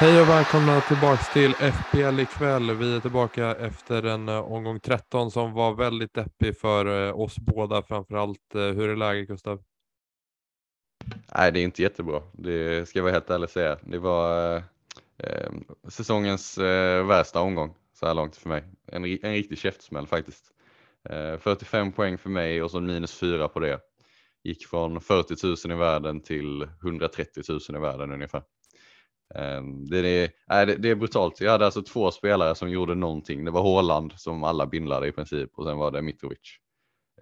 Hej och välkomna tillbaks till FPL ikväll. Vi är tillbaka efter en eh, omgång 13 som var väldigt deppig för eh, oss båda framförallt. Eh, hur är läget Gustav? Nej, det är inte jättebra. Det ska jag vara helt ärlig och säga. Det var eh, säsongens eh, värsta omgång så här långt för mig. En, en riktig käftsmäll faktiskt. Eh, 45 poäng för mig och så minus 4 på det. Gick från 40 000 i världen till 130 000 i världen ungefär. Ehm, det, är, nej, det, är brutalt. Jag hade alltså två spelare som gjorde någonting. Det var Haaland som alla bindlade i princip och sen var det Mitrovic.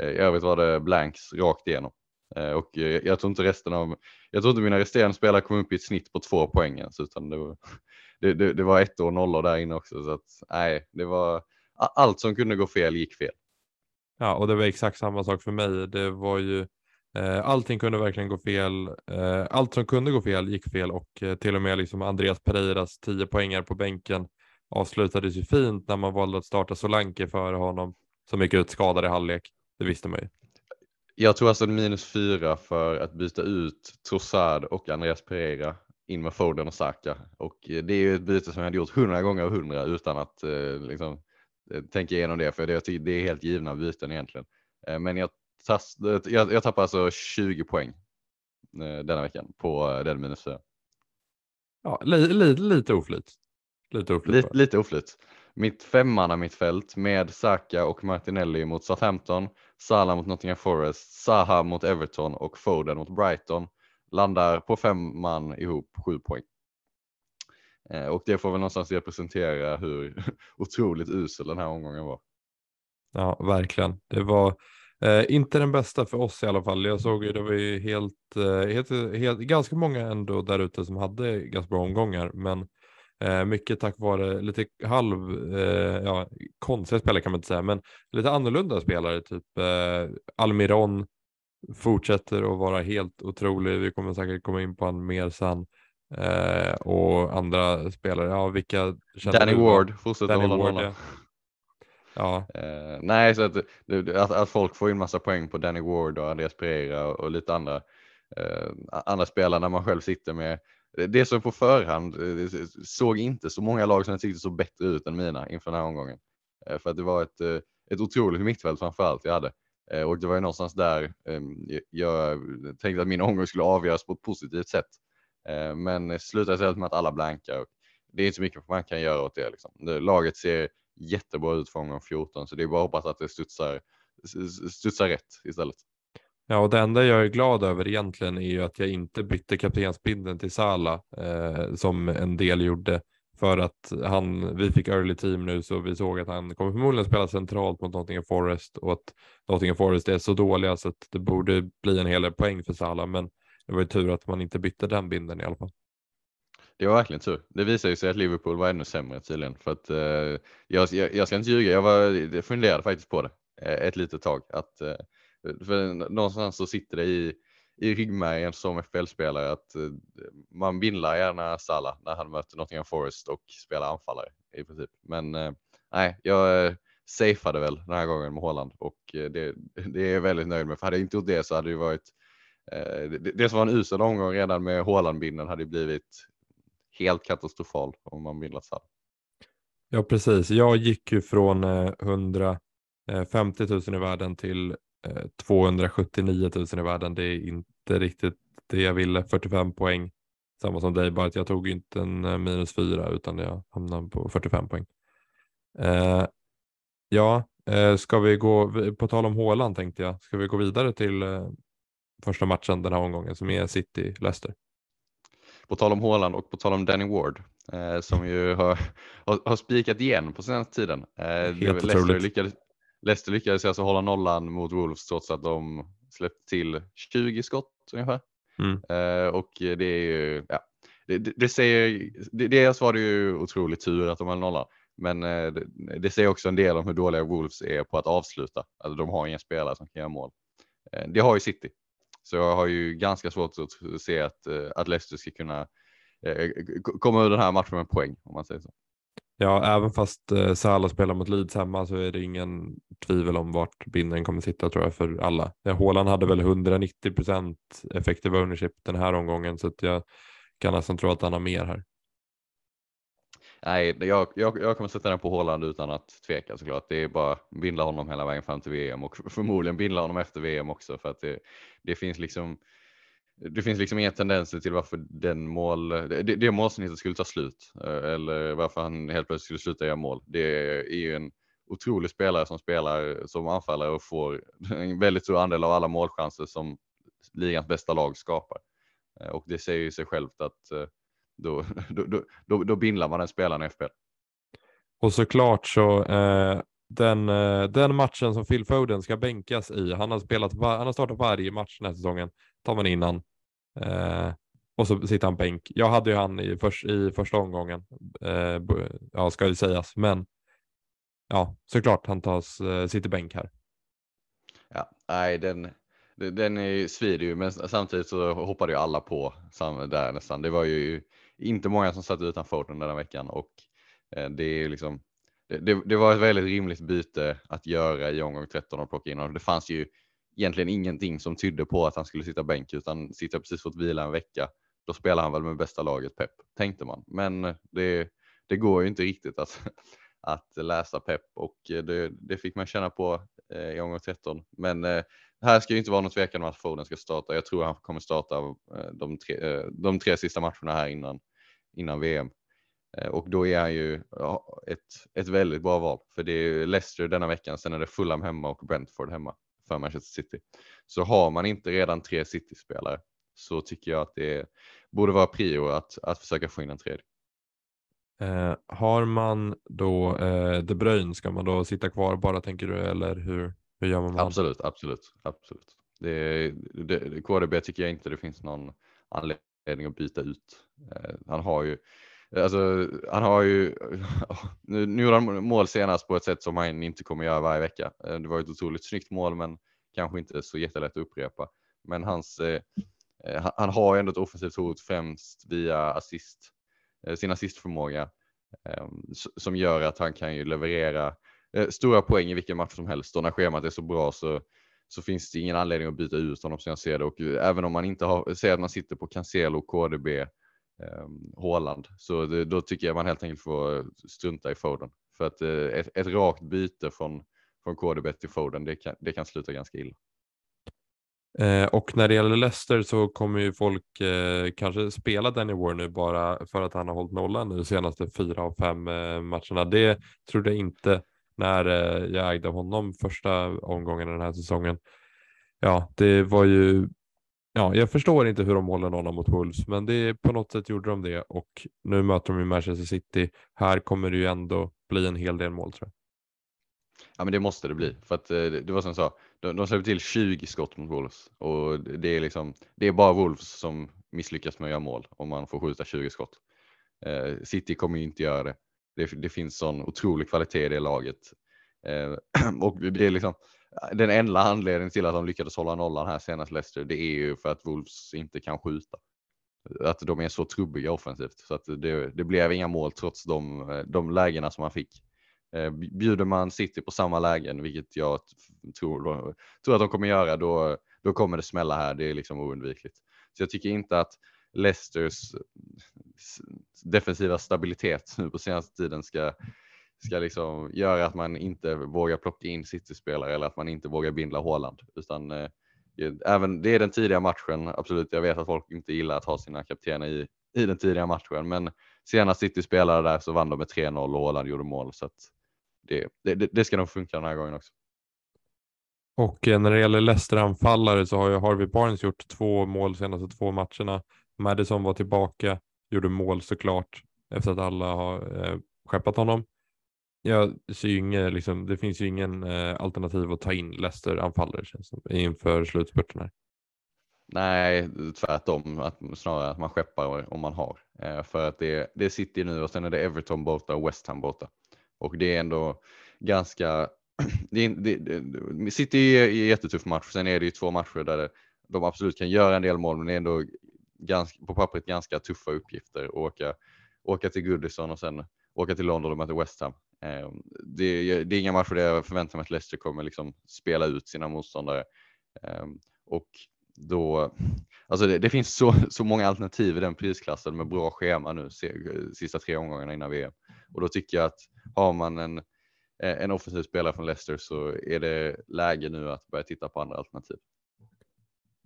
Ehm, I övrigt var det blanks rakt igenom. Ehm, och eh, jag tror inte resten av, jag tror inte mina resterande spelare kom upp i ett snitt på två poäng ens, utan det var, det, det, det var ett och nollor där inne också. Så att nej, det var allt som kunde gå fel gick fel. Ja, och det var exakt samma sak för mig. Det var ju Eh, allting kunde verkligen gå fel. Eh, allt som kunde gå fel gick fel och eh, till och med liksom Andreas Pereiras 10 poängar på bänken avslutades ju fint när man valde att starta Solanke före honom som gick ut skadad i halvlek. Det visste man ju. Jag tror alltså minus fyra för att byta ut Trossard och Andreas Pereira in med Foden och Saka. Och det är ju ett byte som jag hade gjort hundra gånger av hundra utan att eh, liksom, tänka igenom det, för det, jag tycker det är helt givna byten egentligen. Eh, men jag, jag, jag tappar alltså 20 poäng eh, denna veckan på den minus fyra. Ja, li, li, lite oflyt. Lite oflyt. Lite, lite oflyt. Mitt femmanna mittfält med Saka och Martinelli mot Southampton, Salah mot Nottingham Forest, Zaha mot Everton och Foden mot Brighton landar på fem man ihop sju poäng. Eh, och det får väl någonstans representera hur otroligt usel den här omgången var. Ja, verkligen. Det var eh, inte den bästa för oss i alla fall. Jag såg ju det var ju helt, eh, helt, helt ganska många ändå där ute som hade ganska bra omgångar, men eh, mycket tack vare lite halv, eh, ja, konstiga spelare kan man inte säga, men lite annorlunda spelare, typ eh, Almiron fortsätter att vara helt otrolig. Vi kommer säkert komma in på han mer sen. Eh, och andra spelare, ja vilka Danny? Ward fortsätter Danny hålla Ward, ja. Ja, Uh, nej, så att, att, att folk får in massa poäng på Danny Ward och Andreas Pereira och, och lite andra, uh, andra spelare när man själv sitter med det som på förhand eh, såg inte så många lag som jag tyckte såg bättre ut än mina inför den här omgången. För att det var ett, ett otroligt mittfält framför allt jag hade. Och det var ju någonstans där ehm, jag tänkte att min omgång skulle avgöras på ett positivt sätt. Men slutade istället med att alla blankar. Och det är inte så mycket man kan göra åt det. Liksom. det laget ser jättebra ut för omgång 14 så det är bara att hoppas att det studsar, studsar rätt istället. Ja, och det enda jag är glad över egentligen är ju att jag inte bytte kaptensbindeln till Sala eh, som en del gjorde för att han, vi fick early team nu så vi såg att han kommer förmodligen spela centralt mot Nottingham Forest och att Nottingham Forest är så dåliga så att det borde bli en hel del poäng för Sala men det var ju tur att man inte bytte den bindeln i alla fall. Det var verkligen tur. Det visade ju sig att Liverpool var ännu sämre tydligen. För att, eh, jag, jag, jag ska inte ljuga, jag, var, jag funderade faktiskt på det eh, ett litet tag. Att, eh, för någonstans så sitter det i, i ryggmärgen som FPL-spelare att eh, man vindlar gärna Salah när han möter Nottingham Forest och spelar anfallare i princip. Men eh, nej, jag eh, safeade väl den här gången med Haaland och eh, det, det är jag väldigt nöjd med. För hade jag inte gjort det så hade det varit eh, det, det som var en usel omgång redan med Haaland-binden hade blivit helt katastrofal om man vill att Salah. Ja, precis. Jag gick ju från eh, 150 000 eh, i världen till eh, 279 000 i världen. Det är inte riktigt det jag ville. 45 poäng. Samma som dig, bara att jag tog inte en minus fyra utan jag hamnade på 45 poäng. Eh, ja, eh, ska vi gå, på tal om Håland tänkte jag, ska vi gå vidare till eh, första matchen den här omgången som är City-Leicester? På tal om Haaland och på tal om Danny Ward eh, som ju har, har, har spikat igen på senaste tiden. Eh, Leicester, lyckades, Leicester lyckades alltså hålla nollan mot Wolves trots att de släppte till 20 skott ungefär. Mm. Eh, och det är ju, ja, det, det, det säger, det, dels var det ju otroligt tur att de höll nollan. Men eh, det, det säger också en del om hur dåliga Wolves är på att avsluta. Alltså de har inga spelare som kan göra mål. Eh, det har ju City. Så jag har ju ganska svårt att se att, eh, att Leicester ska kunna eh, eh komma ur den här matchen med poäng om man säger så. Ja, även fast eh, Salah spelar mot Leeds hemma så är det ingen tvivel om vart binden kommer sitta tror jag för alla. Haaland hade väl 190 procent effective ownership den här omgången så att jag kan nästan tro att han har mer här. Nej, jag, jag, jag kommer sätta den på Håland utan att tveka såklart. Det är bara bindla honom hela vägen fram till VM och förmodligen bindla honom efter VM också för att det, det finns liksom det finns liksom inga tendenser till varför den mål, det, det målsnittet skulle ta slut eh, eller varför han helt plötsligt skulle sluta göra mål. Det är ju en otrolig spelare som spelar som anfallare och får en väldigt stor andel av alla målchanser som ligans bästa lag skapar. Eh, och det säger ju sig självt att eh, då, då, då, då bindlar man den spelaren i FPL. Och såklart så eh, den, eh, den matchen som Phil Foden ska bänkas i, han har, spelat, han har startat varje match den här säsongen, tar man innan. Eh, och så sitter han bänk. Jag hade ju han i, för, i första omgången, eh, ja ska det sägas, men ja, såklart han tas, eh, sitter bänk här. Ja, nej den, den är svider ju, men samtidigt så hoppade ju alla på där nästan. Det var ju inte många som satt utanför den här veckan och eh, det är liksom det, det, var ett väldigt rimligt byte att göra i omgång 13 och plocka in honom. Det fanns ju egentligen ingenting som tydde på att han skulle sitta bänk utan sitta precis fått vila en vecka. Då spelar han väl med bästa laget Pep, tänkte man. Men eh, det, det går ju inte riktigt att, att läsa Pep och eh, det, det fick man känna på i omgång 13. Men här ska ju inte vara någon tvekan om att Foden ska starta. Jag tror han kommer starta eh, de tre, eh, de tre sista matcherna här innan, innan VM. Eh, och då är han ju ja, ett, ett väldigt bra val. För det är Leicester denna veckan, sen är det Fulham hemma och Brentford hemma för Manchester City. Så har man inte redan tre City-spelare så tycker jag att det borde vara prio att, att försöka få in en tredje. Eh, har man då eh, De Bruyne, ska man då sitta kvar bara tänker du eller hur, hur gör man? Absolut, absolut, absolut. Det, det, KDB tycker jag inte det finns någon anledning att byta ut. Eh, han har ju Alltså, han har ju, nu, nu gjorde han mål senast på ett sätt som han inte kommer göra varje vecka. Eh, det var ett otroligt snyggt mål, men kanske inte så jättelätt att upprepa. Men hans, eh, eh han, han har ändå ett offensivt hot främst via assist, eh, sin assistförmåga eh, som gör att han kan ju leverera eh, stora poäng i vilken match som helst och när schemat är så bra så så finns det ingen anledning att byta ut honom som jag ser det och eh, även om man inte har, säger att man sitter på Cancelo, KDB Håland. Ehm, så det, då tycker jag man helt enkelt får strunta i Foden. För att eh, ett, ett rakt byte från, från KDB till Foden, det kan, det kan sluta ganska illa. Eh, och när det gäller Leicester så kommer ju folk eh, kanske spela Danny Warner bara för att han har hållit nollan nu de senaste fyra av fem eh, matcherna. Det trodde jag inte när eh, jag ägde honom första omgången den här säsongen. Ja, det var ju Ja, jag förstår inte hur de håller nollan mot Wolves, men det, på något sätt gjorde de det och nu möter de ju Manchester City. Här kommer det ju ändå bli en hel del mål tror jag. Ja, men det måste det bli för att eh, det var som jag sa, de, de släpper till 20 skott mot Wolves och det är liksom, det är bara Wolves som misslyckas med att göra mål om man får skjuta 20 skott. Eh, City kommer ju inte göra det. Det, det finns sån otrolig kvalitet i det laget eh, och det är liksom den enda anledningen till att de lyckades hålla nollan här senast Leicester, det är ju för att Wolves inte kan skjuta. Att de är så trubbiga offensivt så att det, det blev inga mål trots de, de lägena som man fick. Eh, bjuder man City på samma lägen, vilket jag tror, tror att de kommer göra, då, då kommer det smälla här. Det är liksom oundvikligt. Så jag tycker inte att Leicesters defensiva stabilitet nu på senaste tiden ska ska liksom göra att man inte vågar plocka in City-spelare eller att man inte vågar bindla Håland. Utan eh, även, det är den tidiga matchen, absolut. Jag vet att folk inte gillar att ha sina kaptener i, i den tidiga matchen, men senast City spelade där så vann de med 3-0 och Håland gjorde mål. Så att det, det, det ska nog funka den här gången också. Och eh, när det gäller Leicester-anfallare så har ju Harvey Barnes gjort två mål senaste två matcherna. Madison var tillbaka, gjorde mål såklart efter att alla har eh, skeppat honom. Jag ser ju inget, liksom, det finns ju ingen eh, alternativ att ta in Leicester anfallare inför slutspurten här. Nej, tvärtom. Att, snarare att man skeppar om man har. Eh, för att det, det är City nu och sen är det Everton borta och West Ham borta. och det är ändå ganska det, det, det, City är en jättetuff match, sen är det ju två matcher där de absolut kan göra en del mål, men det är ändå ganska, på pappret ganska tuffa uppgifter. Åka, åka till Goodison och sen åka till London och möta West Ham. Ehm, det, det är inga matcher där jag förväntar mig att Leicester kommer liksom spela ut sina motståndare. Eh, och då, alltså det, det, finns så, så många alternativ i den prisklassen med bra schema nu sista tre omgångarna innan VM. Och då tycker jag att har man en, eh, en offensiv spelare från Leicester så är det läge nu att börja titta på andra alternativ.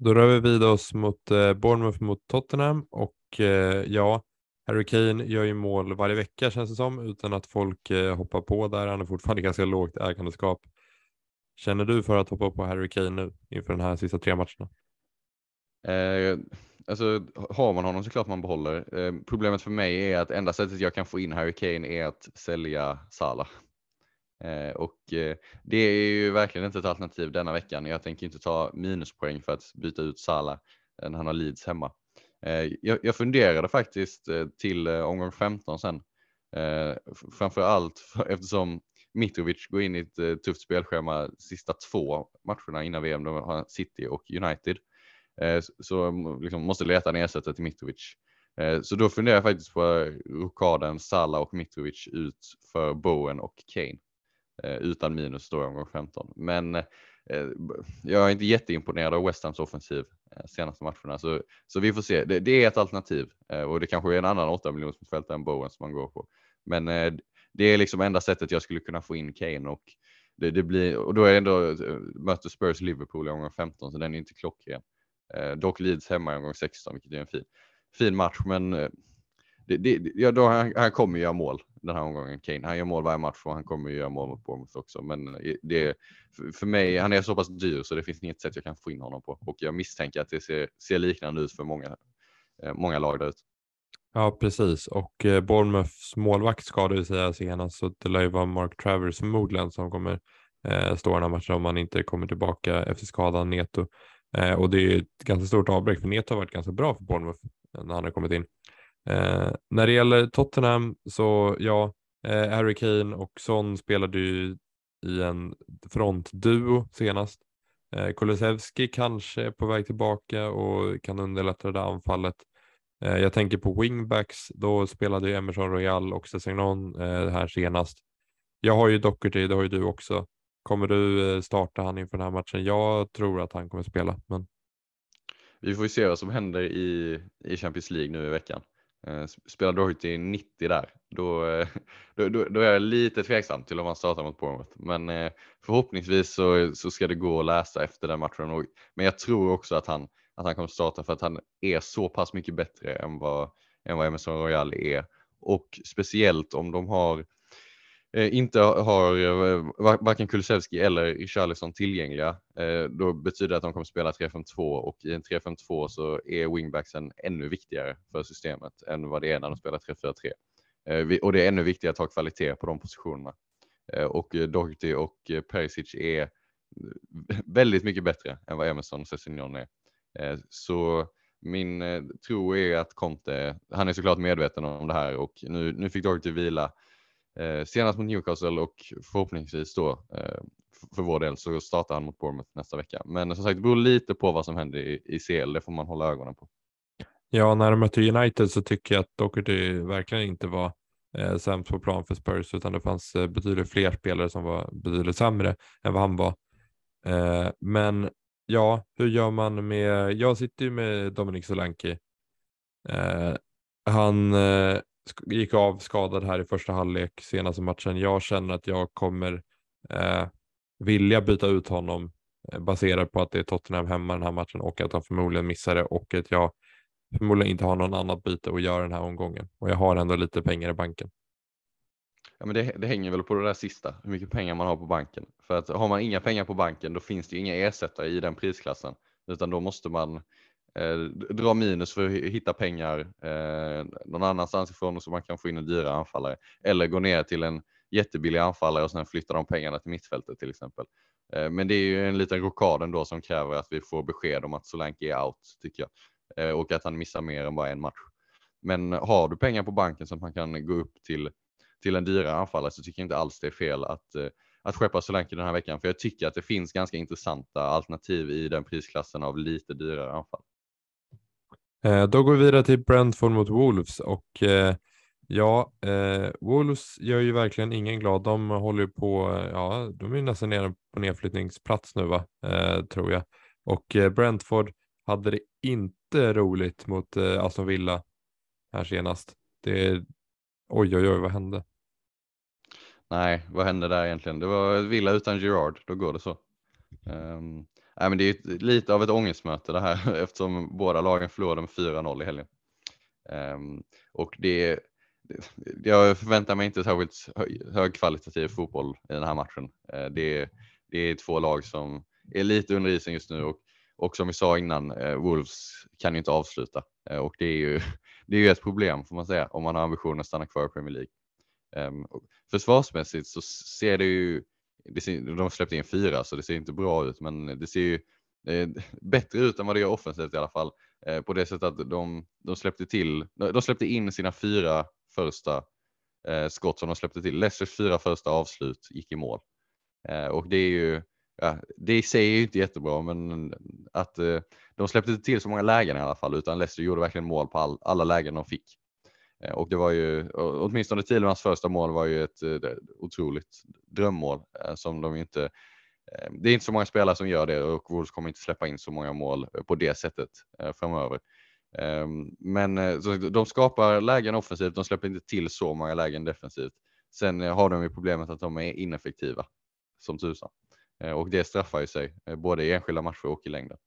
Då rör vi vidare oss mot eh, Bournemouth mot Tottenham och eh, ja, Harry Kane gör ju mål varje vecka känns det som utan att folk eh, hoppar på där. Han är fortfarande ganska lågt ägandeskap. Känner du för att hoppa på Harry Kane nu inför den här sista tre matcherna? Eh, alltså har man honom så klart man behåller. Eh, problemet för mig är att enda sättet jag kan få in Harry Kane är att sälja Salah. Eh, och eh, det är ju verkligen inte ett alternativ denna veckan. Jag tänker inte ta minuspoäng för att byta ut Salah eh, när han har Leeds hemma. Jag, jag funderade faktiskt till omgång 15 sen. Framför allt eftersom Mitrovic går in i ett tufft spelschema sista två matcherna innan VM. Då har City och United. Så mm, liksom måste leta en ersättare till Mitrovic. Så då funderar jag faktiskt på rokaden Salah och Mitrovic ut för Bowen och Kane. Eh, utan minus då i omgång 15. Men eh, jag är inte jätteimponerad av West Hams offensiv. Eh, senaste matcherna. Så, så vi får se. Det, det är ett alternativ eh, och det kanske är en annan 8 miljoners mittfältare än Bowen som man går på. Men eh, det är liksom enda sättet jag skulle kunna få in Kane och det, det blir och då är det ändå möter Spurs Liverpool i omgång 15 så den är inte klockren. Dock Leeds hemma i omgång 16 vilket är en fin, fin match men det, det, ja, då, han, han kommer göra mål den här omgången, Kane. Han gör mål varje match och han kommer ju göra mål mot Bournemouth också. Men eh, det, för mig, han är så pass dyr så det finns inget sätt jag kan få in honom på. Och jag misstänker att det ser, ser liknande ut för många, eh, många lag där ute. Ja, precis. Och eh, Bournemouths målvakt skadade sig senast så det lär ju vara Mark Travers förmodligen som kommer eh, stå den här matchen om han inte kommer tillbaka efter skadan Neto. Eh, och det är ett ganska stort avbräck för Neto har varit ganska bra för Bournemouth när han har kommit in. Eh, när det gäller Tottenham så ja, eh, Harry Kane och Son spelade ju i en frontduo senast. Eh, Kulusevski kanske är på väg tillbaka och kan underlätta det där anfallet. Eh, jag tänker på wingbacks, då spelade ju Emerson Royal och Sessegnon eh, här senast. Jag har ju Doherty, det har ju du också. Kommer du eh, starta han inför den här matchen? Jag tror att han kommer spela. Men... Vi får ju se vad som händer i, i Champions League nu i veckan. Eh, spelar Doherty 90 där, då, eh, då, då, då, är jag lite tveksam till om han startar mot Bournemouth. Men eh, förhoppningsvis så, så ska det gå att läsa efter den matchen. Men jag tror också att han, att han kommer starta för att han är så pass mycket bättre än vad, än vad Emerson Royal är. Och speciellt om de har Eh, Eh, inte har eh, varken Kulusevski eller Richarlison tillgängliga, eh, då betyder det att de kommer spela 3-5-2 och i en 3-5-2 så är wingbacksen ännu viktigare för systemet än vad det är när de spelar 3-4-3. Eh, och det är ännu viktigare att ha kvalitet på de positionerna. Eh, och Doherty och Perisic är väldigt mycket bättre än vad Emerson och Sessignon är. Så min tro är att Conte, han är såklart medveten om det här och nu, nu fick Doherty vila eh, senast mot Newcastle och förhoppningsvis då eh, för vår del så startar han mot Bournemouth nästa vecka. Men som sagt, det beror lite på vad som händer i, i CL. Det får man hålla ögonen på. Ja, när de mötte United så tycker jag att Doherty verkligen inte var eh, sämst på plan för Spurs, utan det fanns eh, betydligt fler spelare som var betydligt sämre än vad han var. Eh, men ja, hur gör man med, jag sitter ju med Dominic Solanke. Eh, han eh, gick av skadad här i första halvlek senaste matchen. Jag känner att jag kommer eh, vilja byta ut honom eh, baserat på att det är Tottenham hemma den här matchen och att han förmodligen missar det och att jag förmodligen inte har någon annat byte att göra den här omgången och jag har ändå lite pengar i banken. Ja, men det, det, hänger väl på det där sista, hur mycket pengar man har på banken. För att har man inga pengar på banken, då finns det inga ersättare i den prisklassen, utan då måste man eh, dra minus för att hitta pengar eh, någon annanstans ifrån så man kan få in en dyrare anfallare. Eller gå ner till en jättebillig anfallare och sen flytta de pengarna till mittfältet till exempel. Eh, men det är ju en liten rockad ändå som kräver att vi får besked om att Solanke är out tycker jag. Eh, och att han missar mer än bara en match. Men har du pengar på banken så att man kan gå upp till till en dyrare anfallare så tycker jag inte alls det är fel att, eh, att skeppa Solanke den här veckan. För jag tycker att det finns ganska intressanta alternativ i den prisklassen av lite dyrare anfall. Eh, då går vi vidare till Brentford mot Wolves och eh, ja, eh, Wolves gör ju verkligen ingen glad. De håller ju på, ja, de är ju nästan nere på nedflyttningsplats nu va, tror jag. Och Brentford hade det inte roligt mot Aston Villa här senast. Det, oj, oj, oj, vad hände? Nej, vad hände där egentligen? Det var Villa utan Gerard, då går det så. Um, nej, men det är lite av ett ångestmöte det här eftersom båda lagen förlorade med 4-0 i helgen. Um, och det, det, jag förväntar mig inte särskilt högkvalitativ fotboll i den här matchen. Uh, det, det är två lag som är lite under isen just nu och, och som vi sa innan, uh, Wolves kan ju inte avsluta uh, och det är ju det är ju ett problem får man säga om man har ambitionen att stanna kvar i Premier League. Um, försvarsmässigt så ser det ju, det ser, de släppte in fyra så det ser inte bra ut men det ser ju eh, bättre ut än vad det gör offensivt i alla fall. Eh, på det sättet att de, de släppte till, de släppte in sina fyra första eh, skott som de släppte till. Leicesters fyra första avslut gick i mål. Eh, och det är ju, ja, det är ju inte jättebra men att eh, de släppte inte till så många lägen i alla fall utan Leicester gjorde verkligen mål på all, alla lägen de fick. Eh, och det var ju, åtminstone Thielemans första mål var ju ett eh, otroligt drömmål eh, som de inte det är inte så många spelare som gör det och Wolves kommer inte släppa in så många mål på det sättet framöver. Ehm, men de skapar lägen offensivt, de släpper inte till så många lägen defensivt. Sen har de ju problemet att de är ineffektiva som tusan och det straffar ju sig både i enskilda matcher och i längden.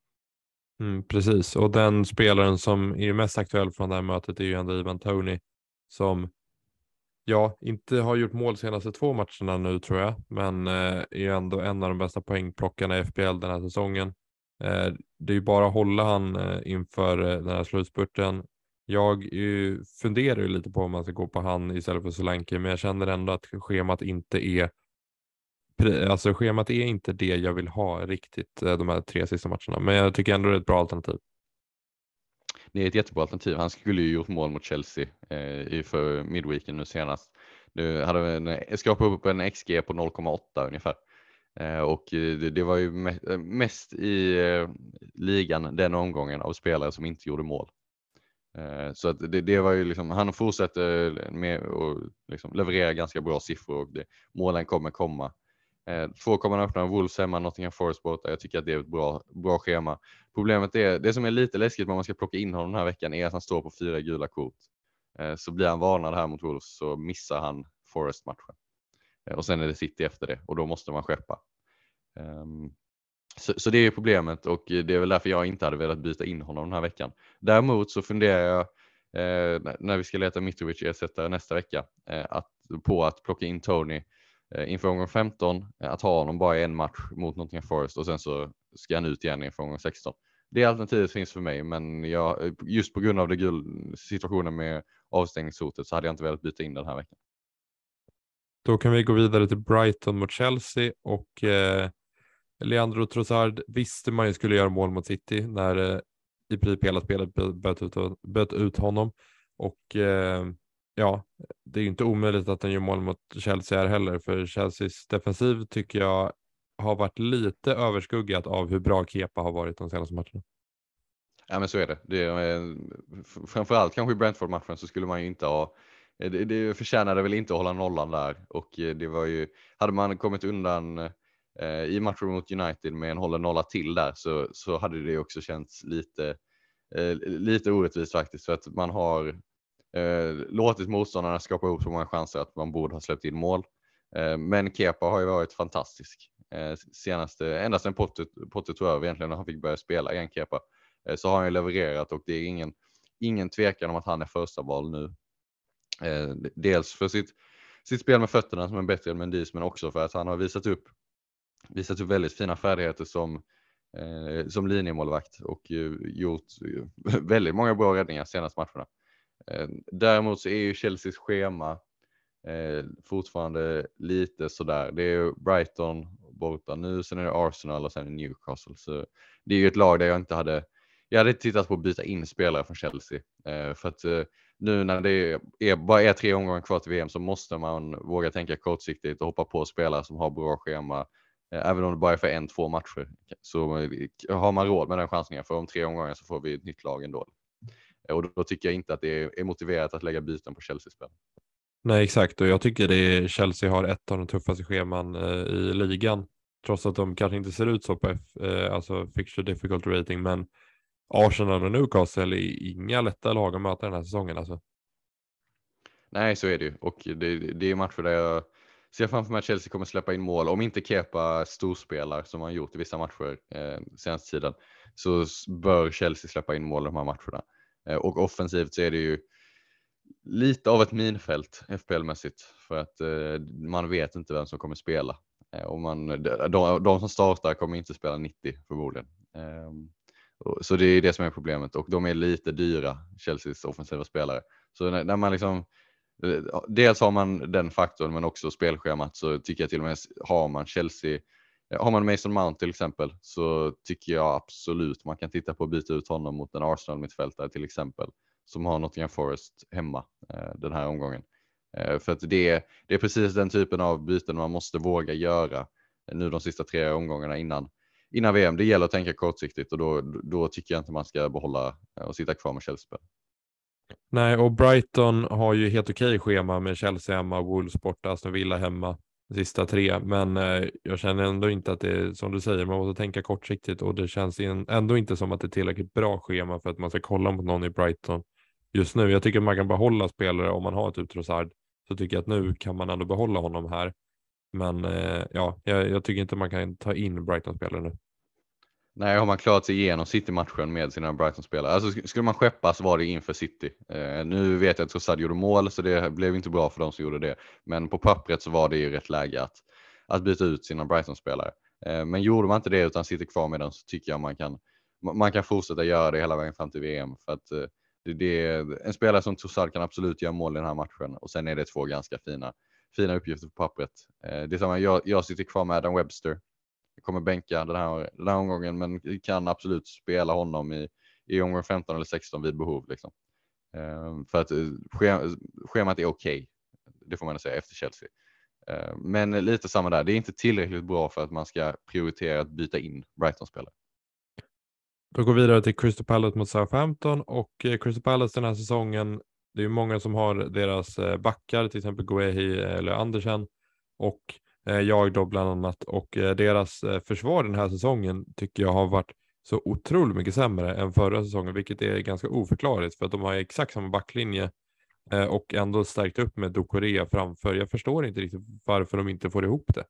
Mm, precis, och den spelaren som är mest aktuell från det här mötet är ju ändå Ivan Tony som ja, inte har gjort mål senaste två matcherna nu tror jag, men eh, är ju ändå en av de bästa poängplockarna i FPL den här säsongen. Eh, det är ju bara att hålla han eh, inför eh, den här slutspurten. Jag ju, funderar ju lite på om man ska gå på han istället för Solanke, men jag känner ändå att schemat inte är Alltså schemat är inte det jag vill ha riktigt eh, de här tre sista matcherna, men jag tycker ändå det är ett bra alternativ. Det är ett jättebra alternativ. Han skulle ju gjort mål mot Chelsea eh, för midweeken nu senast. Nu hade en, eh, skrapat upp en XG på 0,8 ungefär. Eh, och eh, det, det, var ju mest i eh, ligan den omgången av spelare som inte gjorde mål. Eh, så att det, det, var ju liksom, han fortsätter med att liksom leverera ganska bra siffror och det, målen kommer komma. Eh, två kommer han öppna, Wolves hemma, Nottingham Forest borta. Jag tycker att det är ett bra, bra schema. Problemet är, det som är lite läskigt om man ska plocka in honom den här veckan är att han står på fyra gula kort. Eh, så blir han varnad här mot Wolves så missar han Forest-matchen. Eh, och sen är det City efter det och då måste man skeppa. Ehm, så, så, det är problemet och det är väl därför jag inte hade velat byta in honom den här veckan. Däremot så funderar jag eh, när vi ska leta Mitrovic ersättare nästa vecka eh, att, på att plocka in Tony Eh, inför omgång 15 eh, att ha honom bara i en match mot Nottingham Forest och sen så ska han ut igen inför omgång 16. Det alternativet finns för mig, men jag, eh, just på grund av det gul, situationen med avstängningshotet så hade jag inte velat byta in den här veckan. Då kan vi gå vidare till Brighton mot Chelsea och eh, Leandro Trossard visste man ju skulle göra mål mot City när eh, i princip hela spelet böt ut, böt ut honom och eh, ja, det är ju inte omöjligt att den gör mål mot Chelsea här heller, för Chelseas defensiv tycker jag har varit lite överskuggat av hur bra Kepa har varit de senaste matcherna. Ja men så är det. det är, eh, framförallt kanske i Brentford-matchen så skulle man ju inte ha eh, det, det förtjänade väl inte att hålla nollan där och eh, det var ju, hade man kommit undan eh, i matchen mot United med en hållen nolla till där så, så hade det också känts lite, eh, lite orättvist faktiskt för att man har eh, låtit motståndarna skapa ihop så många chanser att man borde ha släppt in mål. Eh, men Kepa har ju varit fantastisk. Eh, senaste, ända sedan Potter tog över egentligen när han fick börja spela igen Kepa eh, så har han ju levererat och det är ingen, ingen tvekan om att han är första val nu. Eh, dels för sitt, sitt spel med fötterna som är bättre än Mendis men också för att han har visat upp, visat upp väldigt fina färdigheter som eh, som linjemålvakt och gjort eh, väldigt många bra räddningar senaste matcherna. Eh, däremot så är ju Chelseas schema eh, fortfarande lite sådär. Det är ju Brighton borta nu, sen är det Arsenal och sen är det Newcastle. Så det är ju ett lag där jag inte hade, jag hade tittat på att byta in spelare från Chelsea. Eh, för att eh, nu när det är, bara är tre omgångar kvar till VM så måste man våga tänka kortsiktigt och hoppa på spelare som har bra schema. Eh, även om det bara är för en, två matcher så eh, har man råd med den chansningen för om tre omgångar så får vi ett nytt lag ändå. Och då tycker jag inte att det är motiverat att lägga byten på Chelsea-spel. Nej, exakt och jag tycker det Chelsea har ett av de tuffaste scheman eh, i ligan. Trots att de kanske inte ser ut så på F, eh, alltså fixture difficulty rating, men Arsenal och Newcastle är inga lätta lag att möta den här säsongen alltså. Nej, så är det ju och det, det är matcher där jag ser framför mig att Chelsea kommer släppa in mål. Om inte Kepa storspelar som han gjort i vissa matcher eh, senaste tiden så bör Chelsea släppa in mål i de här matcherna. Eh, och offensivt så är det ju lite av ett minfält FPL-mässigt för att eh, man vet inte vem som kommer spela. Eh, och man, de, de som startar kommer inte spela 90 förmodligen. Ehm, så det är det som är problemet och de är lite dyra, Chelseas offensiva spelare. Så när, när man liksom Dels har man den faktorn men också spelschemat så tycker jag till och med har man Chelsea Eh, har man Mason Mount till exempel så tycker jag absolut man kan titta på att byta ut honom mot en Arsenal mittfältare till exempel som har Nottingham Forest hemma eh, den här omgången. Eh, för att det, det är precis den typen av byten man måste våga göra eh, nu de sista tre omgångarna innan, innan VM. Det gäller att tänka kortsiktigt och då, då tycker jag inte man ska behålla eh, och sitta kvar med Chelsea. Nej, och Brighton har ju helt okej schema med Chelsea hemma, Wolves borta, Aston Villa hemma, sista tre. Men eh, jag känner ändå inte att det är som du säger, man måste tänka kortsiktigt och det känns ändå inte som att det är tillräckligt bra schema för att man ska kolla mot någon i Brighton just nu. Jag tycker man kan behålla spelare om man har typ Trossard så tycker jag att nu kan man ändå behålla honom här. Men eh, ja, jag, jag, tycker inte man kan ta in Brighton-spelare nu. Nej, har man klarat sig igenom City-matchen med sina Brighton-spelare, alltså skulle man skeppa så var det inför City. Eh, nu vet jag att Trossard gjorde mål så det blev inte bra för de som gjorde det. Men på pappret så var det ju rätt läge att, att byta ut sina Brighton-spelare. Eh, men gjorde man inte det utan sitter kvar med den så tycker jag man kan, man kan fortsätta göra det hela vägen fram till VM. För att eh, det, det, en spelare som Trossard kan absolut göra mål i den här matchen och sen är det två ganska fina, fina uppgifter på pappret. Eh, det är samma, jag, jag sitter kvar med Adam Webster. Kommer bänka den här, den här omgången men kan absolut spela honom i, i omgång 15 eller 16 vid behov. Liksom. Eh, för att eh, schemat är okej, okay, det får man säga efter Chelsea. Eh, men lite samma där, det är inte tillräckligt bra för att man ska prioritera att byta in Brighton-spelare. Då går vi vidare till Crystal Palace mot Southampton och eh, Crystal Palace den här säsongen. Det är många som har deras eh, backar, till exempel Guehi eller Andersen och jag då bland annat och deras försvar den här säsongen tycker jag har varit så otroligt mycket sämre än förra säsongen, vilket är ganska oförklarligt för att de har exakt samma backlinje och ändå stärkt upp med Dukorea framför. Jag förstår inte riktigt varför de inte får ihop det.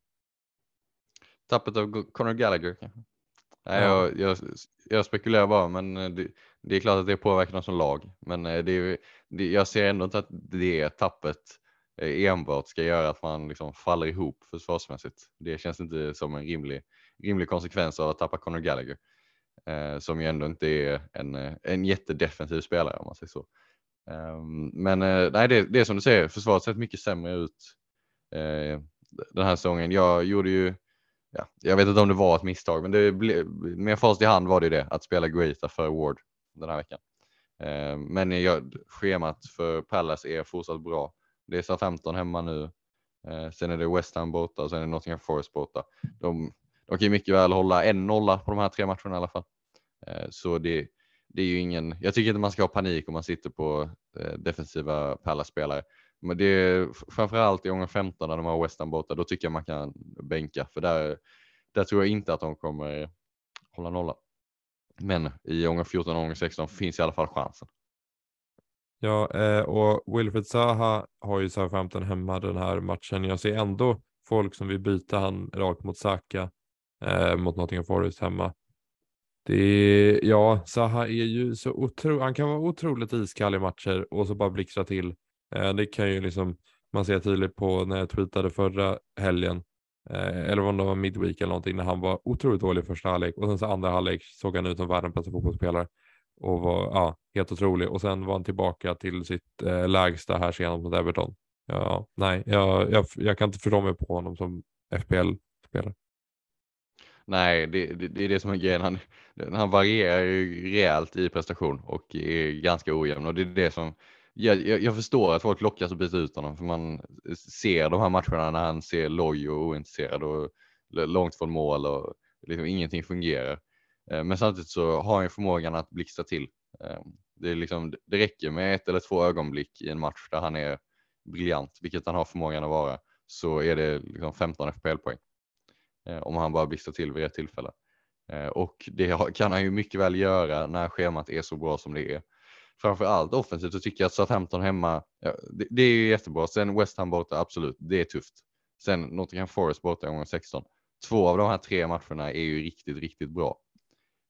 Tappet av Conor Gallagher kanske? Nej, ja. jag, jag, jag, spekulerar bara, men eh, det, det, är klart att det påverkar dem som lag. Men eh, det, det, jag ser ändå inte att det tappet eh, Eh, enbart ska göra att man liksom faller ihop försvarsmässigt. Det känns inte som en rimlig, rimlig konsekvens av att tappa Conor Gallagher. Eh, som ju ändå inte är en, eh, en jättedefensiv spelare om man säger så. Eh, men eh, nej, det, det är som du säger, försvaret sett mycket sämre ut eh, den här säsongen. Jag gjorde ju ja, jag vet inte om det var ett misstag, men det blev, med fast i hand var det det att spela Guita för Ward den här veckan. Ehm, men jag, schemat för Palace är fortsatt bra. Det är SA-15 hemma nu. Eh, sen är det West Ham borta och sen är det Nottingham Forest borta. De, de kan ju mycket väl hålla en nolla på de här tre matcherna i alla fall. Eh, så det, det är ju ingen, jag tycker inte man ska ha panik om man sitter på eh, defensiva Palace-spelare. Men det är framförallt i omgång 15 när de har West Ham borta, då tycker jag man kan bänka för där, där tror jag inte att de kommer hålla nolla. Men i omgång 14 och omgång 16 finns i alla fall chansen. Ja, eh, och Wilfred Zaha har ju Southampton hemma den här matchen. Jag ser ändå folk som vill byta han rakt mot Saka eh, mot Nottingham Forest hemma. Det är, ja, Zaha är ju så otroligt, han kan vara otroligt iskall i matcher och så bara blixtra till. Eh, det kan ju liksom man se tydligt på när jag tweetade förra helgen. Eh, eller om det var midweek eller någonting när han var otroligt dålig i första halvlek och sen så andra halvlek såg han ut som världens bästa fotbollsspelare och var ja, helt otrolig och sen var han tillbaka till sitt eh, lägsta här senast mot Everton. Ja, nej, jag, jag, jag kan inte förstå mig på honom som FPL-spelare. Nej, det, det, det, är det som är grejen. Han, han varierar ju rejält i prestation och är ganska ojämn och det är det som jag, jag, jag förstår att folk lockas att byta ut honom för man ser de här matcherna när han ser loj och ointresserad och långt från mål och liksom ingenting fungerar. Eh, men samtidigt så har han förmågan att blixtra till. Ehm, det, är liksom, det räcker med ett eller två ögonblick i en match där han är briljant, vilket han har förmågan att vara, så är det liksom 15 FPL-poäng. Eh, om han bara blixtrar till vid rätt tillfälle. Eh, och det kan han ju mycket väl göra när schemat är så bra som det är. Framför allt offensivt så tycker jag att Southampton hemma, ja, det, det, är ju jättebra. Sen West Ham borta, absolut, det är tufft. Sen Nottingham Forest borta gånger 16. Två av de här tre matcherna är ju riktigt, riktigt bra.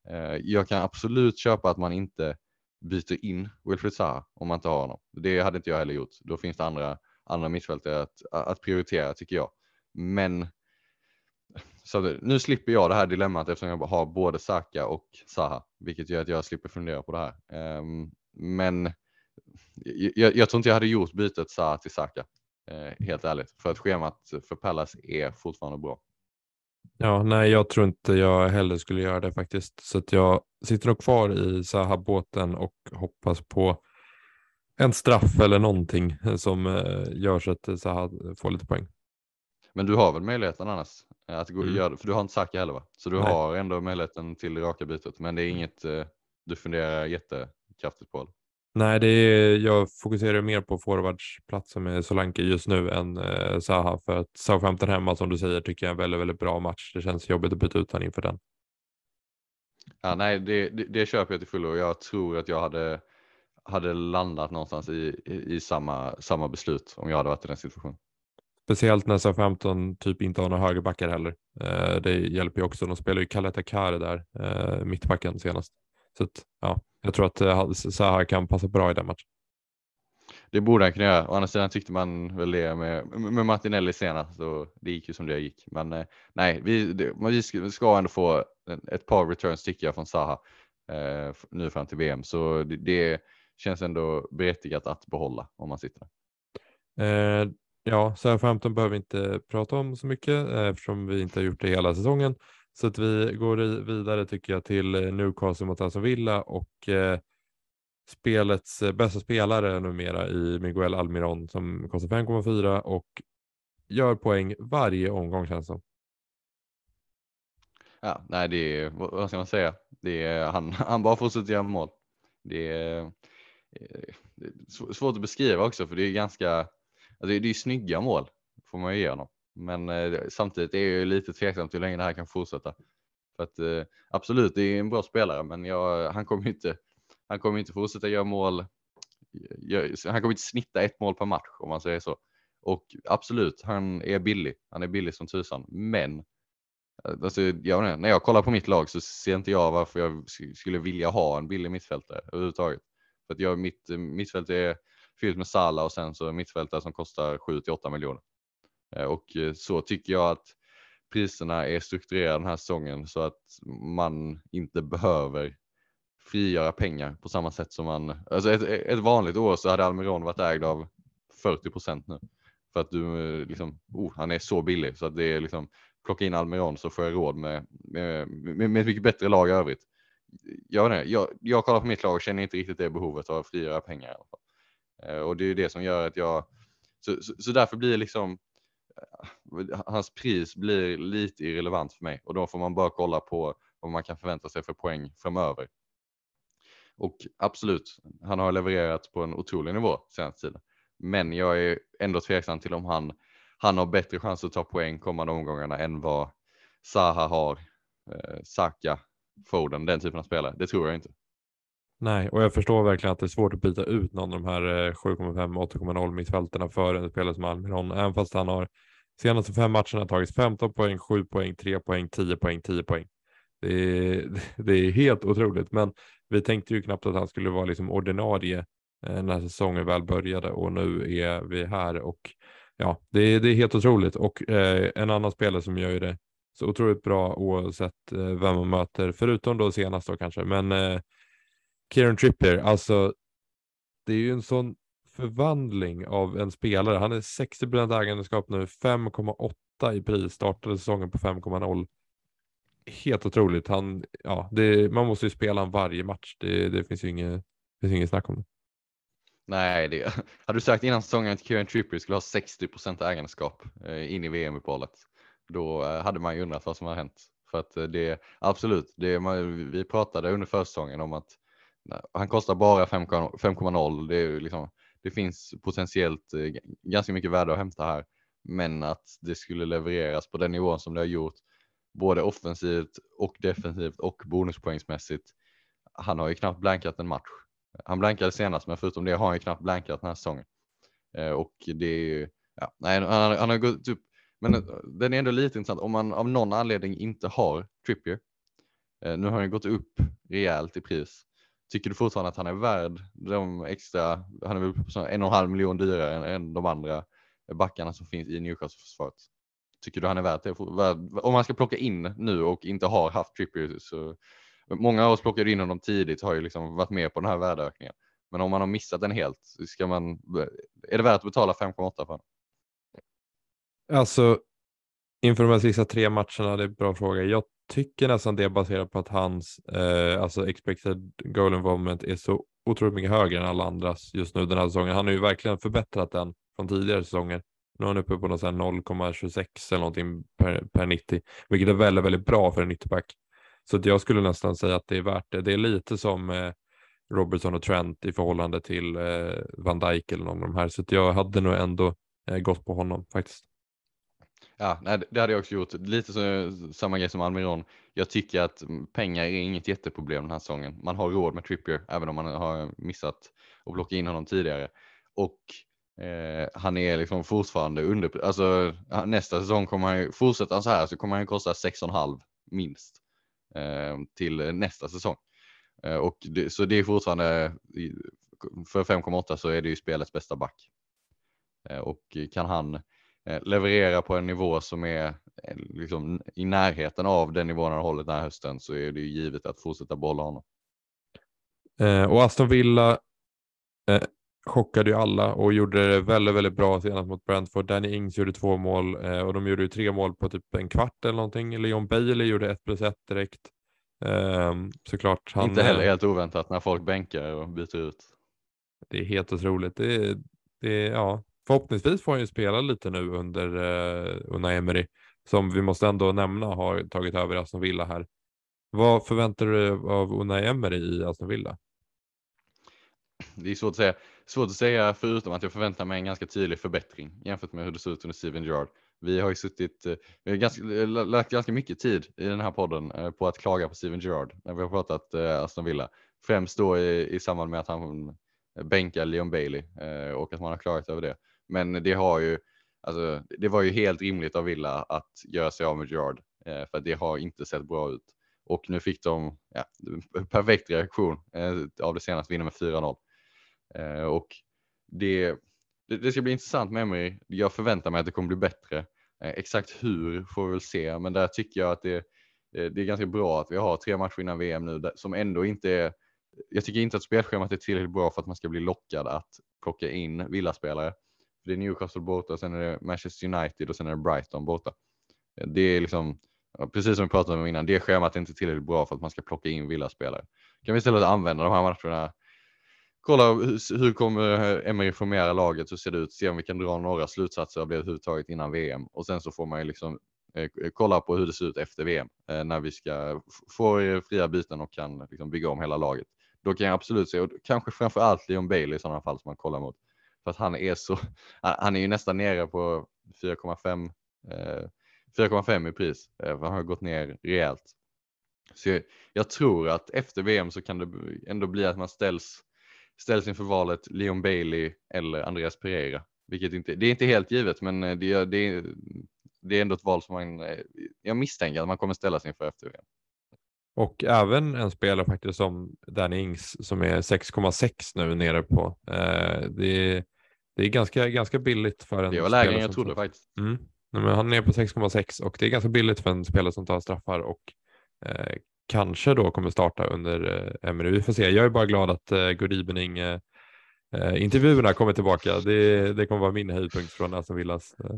Eh, jag kan absolut köpa att man inte byter in Wilfred Zaha om man inte har honom. Det hade inte jag heller gjort. Då finns det andra, andra mittfältare att, att prioritera tycker jag. Men så nu slipper jag det här dilemmat eftersom jag har både Saka och Zaha, vilket gör att jag slipper fundera på det här. Um, men jag, jag, tror inte jag hade gjort bytet Zaha till Saka, uh, helt ärligt, för att schemat för Pallas är fortfarande bra. Ja, nej, jag tror inte jag heller skulle göra det faktiskt. Så att jag sitter nog kvar i Zaha-båten och hoppas på en straff eller någonting som eh, gör så att Zaha får lite poäng. Men du har väl möjligheten annars att gå mm. göra för du har inte Saka heller va? Så du nej. har ändå möjligheten till det raka bytet, men det är inget eh, du funderar jättekraftigt på? Nej, det är, jag fokuserar mer på forwardsplatsen med Solanke just nu än eh, Zaha för att Southampton hemma som du säger tycker jag är en väldigt, väldigt bra match. Det känns jobbigt att byta ut honom inför den. Ja, nej, det, det, det köper jag till fullo. Jag tror att jag hade, hade landat någonstans i, i, i samma, samma beslut om jag hade varit i den situationen. Speciellt när Southampton typ inte har några högerbackar heller. Eh, det hjälper ju också. De spelar ju Kaleta Kare där, eh, mittbacken senast. Så att, ja, jag tror att eh, Zaha kan passa bra i den matchen. Det borde han kunna göra. Å andra sidan tyckte man väl det med, med Martinelli senast och det gick ju som det gick. Men eh, nej, vi, det, vi ska ändå få ett par returns tycker jag från Zaha eh, nu fram till VM. Så det, det, känns ändå berättigat att behålla om man sitter. Eh, ja, Southampton behöver vi inte prata om så mycket eh, eftersom vi inte har gjort det hela säsongen. Så att vi går vidare tycker jag till eh, Newcastle mot Aston Villa och eh, spelets eh, bästa spelare numera i Miguel Almiron som kostar 5,4 och gör poäng varje omgång känns som. Ja, nej, det är vad ska man säga? Det är, han, han bara fortsätter göra mål. Det är, eh, det är svårt att beskriva också för det är ganska, alltså det är, det är snygga mål får man ju ge honom. Men eh, samtidigt är jag lite tveksam till hur länge det här kan fortsätta. För att eh, absolut, det är en bra spelare, men jag, han kommer inte. Han kommer inte fortsätta göra mål. Han kommer inte snitta ett mål per match om man säger så. Och absolut, han är billig. Han är billig som tusan, men eh, Alltså, jag när jag kollar på mitt lag så ser inte jag varför jag skulle vilja ha en billig mittfältare överhuvudtaget. För att jag, mitt mittfält är fyllt med Sala och sen så mittfältare som kostar 7 till 8 miljoner. Eh, och eh, så tycker jag att priserna är strukturerade den här säsongen så att man inte behöver frigöra pengar på samma sätt som man, alltså ett, ett vanligt år så hade Almiron varit ägd av 40 procent nu. För att du eh, liksom, oh, han är så billig så att det är liksom, plocka in Almiron så får jag råd med, med, med, med ett mycket bättre lag i övrigt. Jag, jag, jag kollar på mitt lag och känner inte riktigt det behovet av att frigöra pengar i alla fall. Och det är ju det som gör att jag, så, så, så därför blir liksom, hans pris blir lite irrelevant för mig och då får man bara kolla på vad man kan förvänta sig för poäng framöver. Och absolut, han har levererat på en otrolig nivå senaste tiden. Men jag är ändå tveksam till om han, han har bättre chans att ta poäng kommande omgångarna än vad Zaha har, eh, Saka, Foden, den typen av spelare. Det tror jag inte. Nej, och jag förstår verkligen att det är svårt att byta ut någon av de här 7,5 8,0 mittfälterna för en spelare som Almiron, även fast han har senaste fem matcherna tagit 15 poäng, 7 poäng, 3 poäng, 10 poäng, 10 poäng. Det är, det är helt otroligt, men vi tänkte ju knappt att han skulle vara liksom ordinarie eh, när säsongen väl började och nu är vi här och ja, det är, det är helt otroligt. Och eh, en annan spelare som gör det så otroligt bra oavsett eh, vem man möter, förutom då senast då kanske, men eh, Kieran Trippier, alltså det är ju en sån förvandling av en spelare. Han är 60 procent ägandeskap nu, 5,8 i pris, startade säsongen på 5,0. Helt otroligt. Han, ja, det, man måste ju spela han varje match. Det, det finns ju inget, det finns inget snack om det. Nej, det hade du sagt innan säsongen att Kieran Trippier skulle ha 60 procent ägandeskap eh, in i VM-uppehållet, då eh, hade man ju undrat vad som har hänt. För att eh, det absolut, det, vi pratade under försäsongen om att han kostar bara 5,0. Det, liksom, det finns potentiellt eh, ganska mycket värde att hämta här, men att det skulle levereras på den nivån som det har gjort, både offensivt och defensivt och bonuspoängsmässigt. Han har ju knappt blankat en match han blankade senast, men förutom det har han ju knappt blankat den här säsongen. Eh, och det är ju, ja, nej, han, han har gått upp, men eh, den är ändå lite intressant. Om man av någon anledning inte har Trippier, nu har han ju gått upp rejält i pris. Tycker du fortfarande att han är värd de extra, han är väl en och en halv miljon dyrare än de andra backarna som finns i Newcastle-försvaret? Tycker du han är värd det? Om man ska plocka in nu och inte har haft Trippier så Många av oss plockade in honom tidigt har ju liksom varit med på den här värdeökningen. Men om man har missat den helt, ska man, är det värt att betala 5,8 för honom? Alltså, inför de här sista tre matcherna, det är en bra fråga. Jag tycker nästan det baserat på att hans eh, alltså expected goal involvement är så otroligt mycket högre än alla andras just nu den här säsongen. Han har ju verkligen förbättrat den från tidigare säsonger. Nu är han uppe på 0,26 eller någonting per, per 90, vilket är väldigt, väldigt bra för en 90-back. Så jag skulle nästan säga att det är värt det. Det är lite som eh, Robertson och Trent i förhållande till eh, Van Dijk eller någon av de här. Så jag hade nog ändå eh, gått på honom faktiskt. Ja, nej, det hade jag också gjort. Lite så, samma grej som Almiron. Jag tycker att pengar är inget jätteproblem den här säsongen. Man har råd med Trippier även om man har missat att blocka in honom tidigare. Och eh, han är liksom fortfarande under, alltså nästa säsong kommer han fortsätta så här så kommer han kosta 6,5 minst. Eh, till nästa säsong. Eh, och det, så det är fortfarande för 5,8 så är det ju spelets bästa back. Eh, och kan han leverera på en nivå som är liksom i närheten av den nivån han har hållit den här hösten så är det ju givet att fortsätta bolla honom. och Aston Villa chockade ju alla och gjorde det väldigt, väldigt bra senast mot Brentford. Danny Ings gjorde två mål eh, och de gjorde ju tre mål på typ en kvart eller någonting. Leon Bailey gjorde ett plus ett direkt. Eh, såklart. Han, Inte heller helt oväntat när folk bänkar och byter ut. Det är helt otroligt. Det, det, ja. Förhoppningsvis får han ju spela lite nu under eh, Unai Emery som vi måste ändå nämna har tagit över Aston Villa här. Vad förväntar du dig av Unai Emery i Aston Villa? Det är svårt att säga. Svårt att säga förutom att jag förväntar mig en ganska tydlig förbättring jämfört med hur det såg ut under Steven Gerrard. Vi har ju suttit, eh, vi har ganska, eh, lagt ganska mycket tid i den här podden eh, på att klaga på Steven Gerrard när vi har pratat Aston Villa. Främst då i, i samband med att han bänkar Leon Bailey och att man har klagat över det. Men det har ju, alltså, det var ju helt rimligt av Villa att göra sig av med Gerrard eh, för det har inte sett bra ut. Och nu fick de ja, perfekt reaktion eh, av det senaste, vinna med 4-0. Eh, och det, det, ska bli intressant med mig. Jag förväntar mig att det kommer bli bättre. Eh, exakt hur får vi väl se, men där tycker jag att det, eh, det är ganska bra att vi har tre matcher innan VM nu som ändå inte är jag tycker inte att spelschemat är tillräckligt bra för att man ska bli lockad att plocka in villaspelare. Det är Newcastle borta, sen är det Manchester United och sen är det Brighton borta. Eh, det är liksom, precis som vi pratade om innan, det schemat är inte tillräckligt bra för att man ska plocka in villaspelare. Kan vi istället använda de här matcherna kolla hur kommer eh, Emery formera laget, hur ser det ut, se om vi kan dra några slutsatser av det överhuvudtaget innan VM och sen så får man ju liksom eh, eh kolla på hur det ser ut efter VM eh, när vi ska få fria byten och kan liksom bygga om hela laget. Då kan jag absolut se, och kanske framför allt Leon Bailey i sådana fall som man kollar mot. För att han är så, han är ju nästan nere på 4,5 4,5 eh, i pris. Eh, han har gått ner rejält. Så jag, jag, tror att efter VM så kan det ändå bli att man ställs ställs inför valet Leon Bailey eller Andreas Pereira. Vilket inte, det är inte helt givet men eh, det, det, det är ändå ett val som man, jag misstänker att man kommer ställas inför efter VM. Och även en spelare faktiskt som Danny Ings som är 6,6 nu nere på. Eh, det, det är ganska, ganska billigt för en Det var lägre än jag trodde faktiskt. Mm. men han är på 6,6 och det är ganska billigt för en spelare som tar straffar och eh, kanske då kommer starta under eh, Emery. Vi får se. Jag är bara glad att eh, Good Evening eh, eh, intervjuerna kommer tillbaka. Det, det kommer vara min höjdpunkt från Aston Villas. Eh.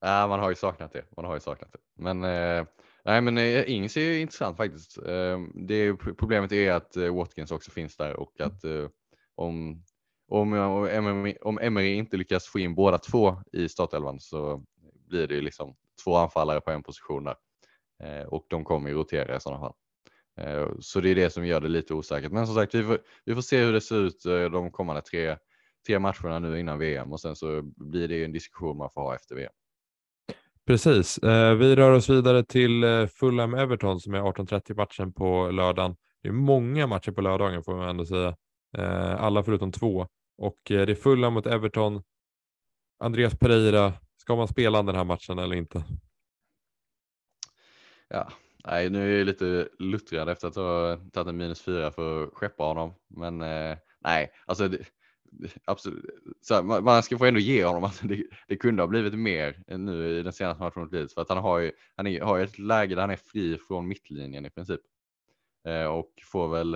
Ja, man har ju saknat det. Man har ju saknat det. Men eh, nej, men eh, Ings är ju intressant faktiskt. Eh, det problemet är att eh, Watkins också finns där och att om om, om, Emery, om Emery inte lyckas få in båda två i startelvan så blir det ju liksom två anfallare på en position där. Och de kommer ju rotera i sådana fall. Så det är det som gör det lite osäkert. Men som sagt, vi får, vi får se hur det ser ut de kommande tre, tre matcherna nu innan VM och sen så blir det ju en diskussion man får ha efter VM. Precis. Eh, vi rör oss vidare till eh, Fulham Everton som är 18.30 matchen på lördagen. Det är många matcher på lördagen får man ändå säga. Eh, alla förutom två. Och eh, det är Fulham mot Everton. Andreas Pereira, ska man spela den här matchen eller inte? Ja, nej, nu är jag lite luttrad efter att ha tagit en minus fyra för att skeppa honom. Men eh, nej, alltså det, absolut, så här, man ska få ändå ge honom att det, det kunde ha blivit mer nu i den senaste matchen mot Leeds för att han har ju, han är, har ett läge där han är fri från mittlinjen i princip eh, och får väl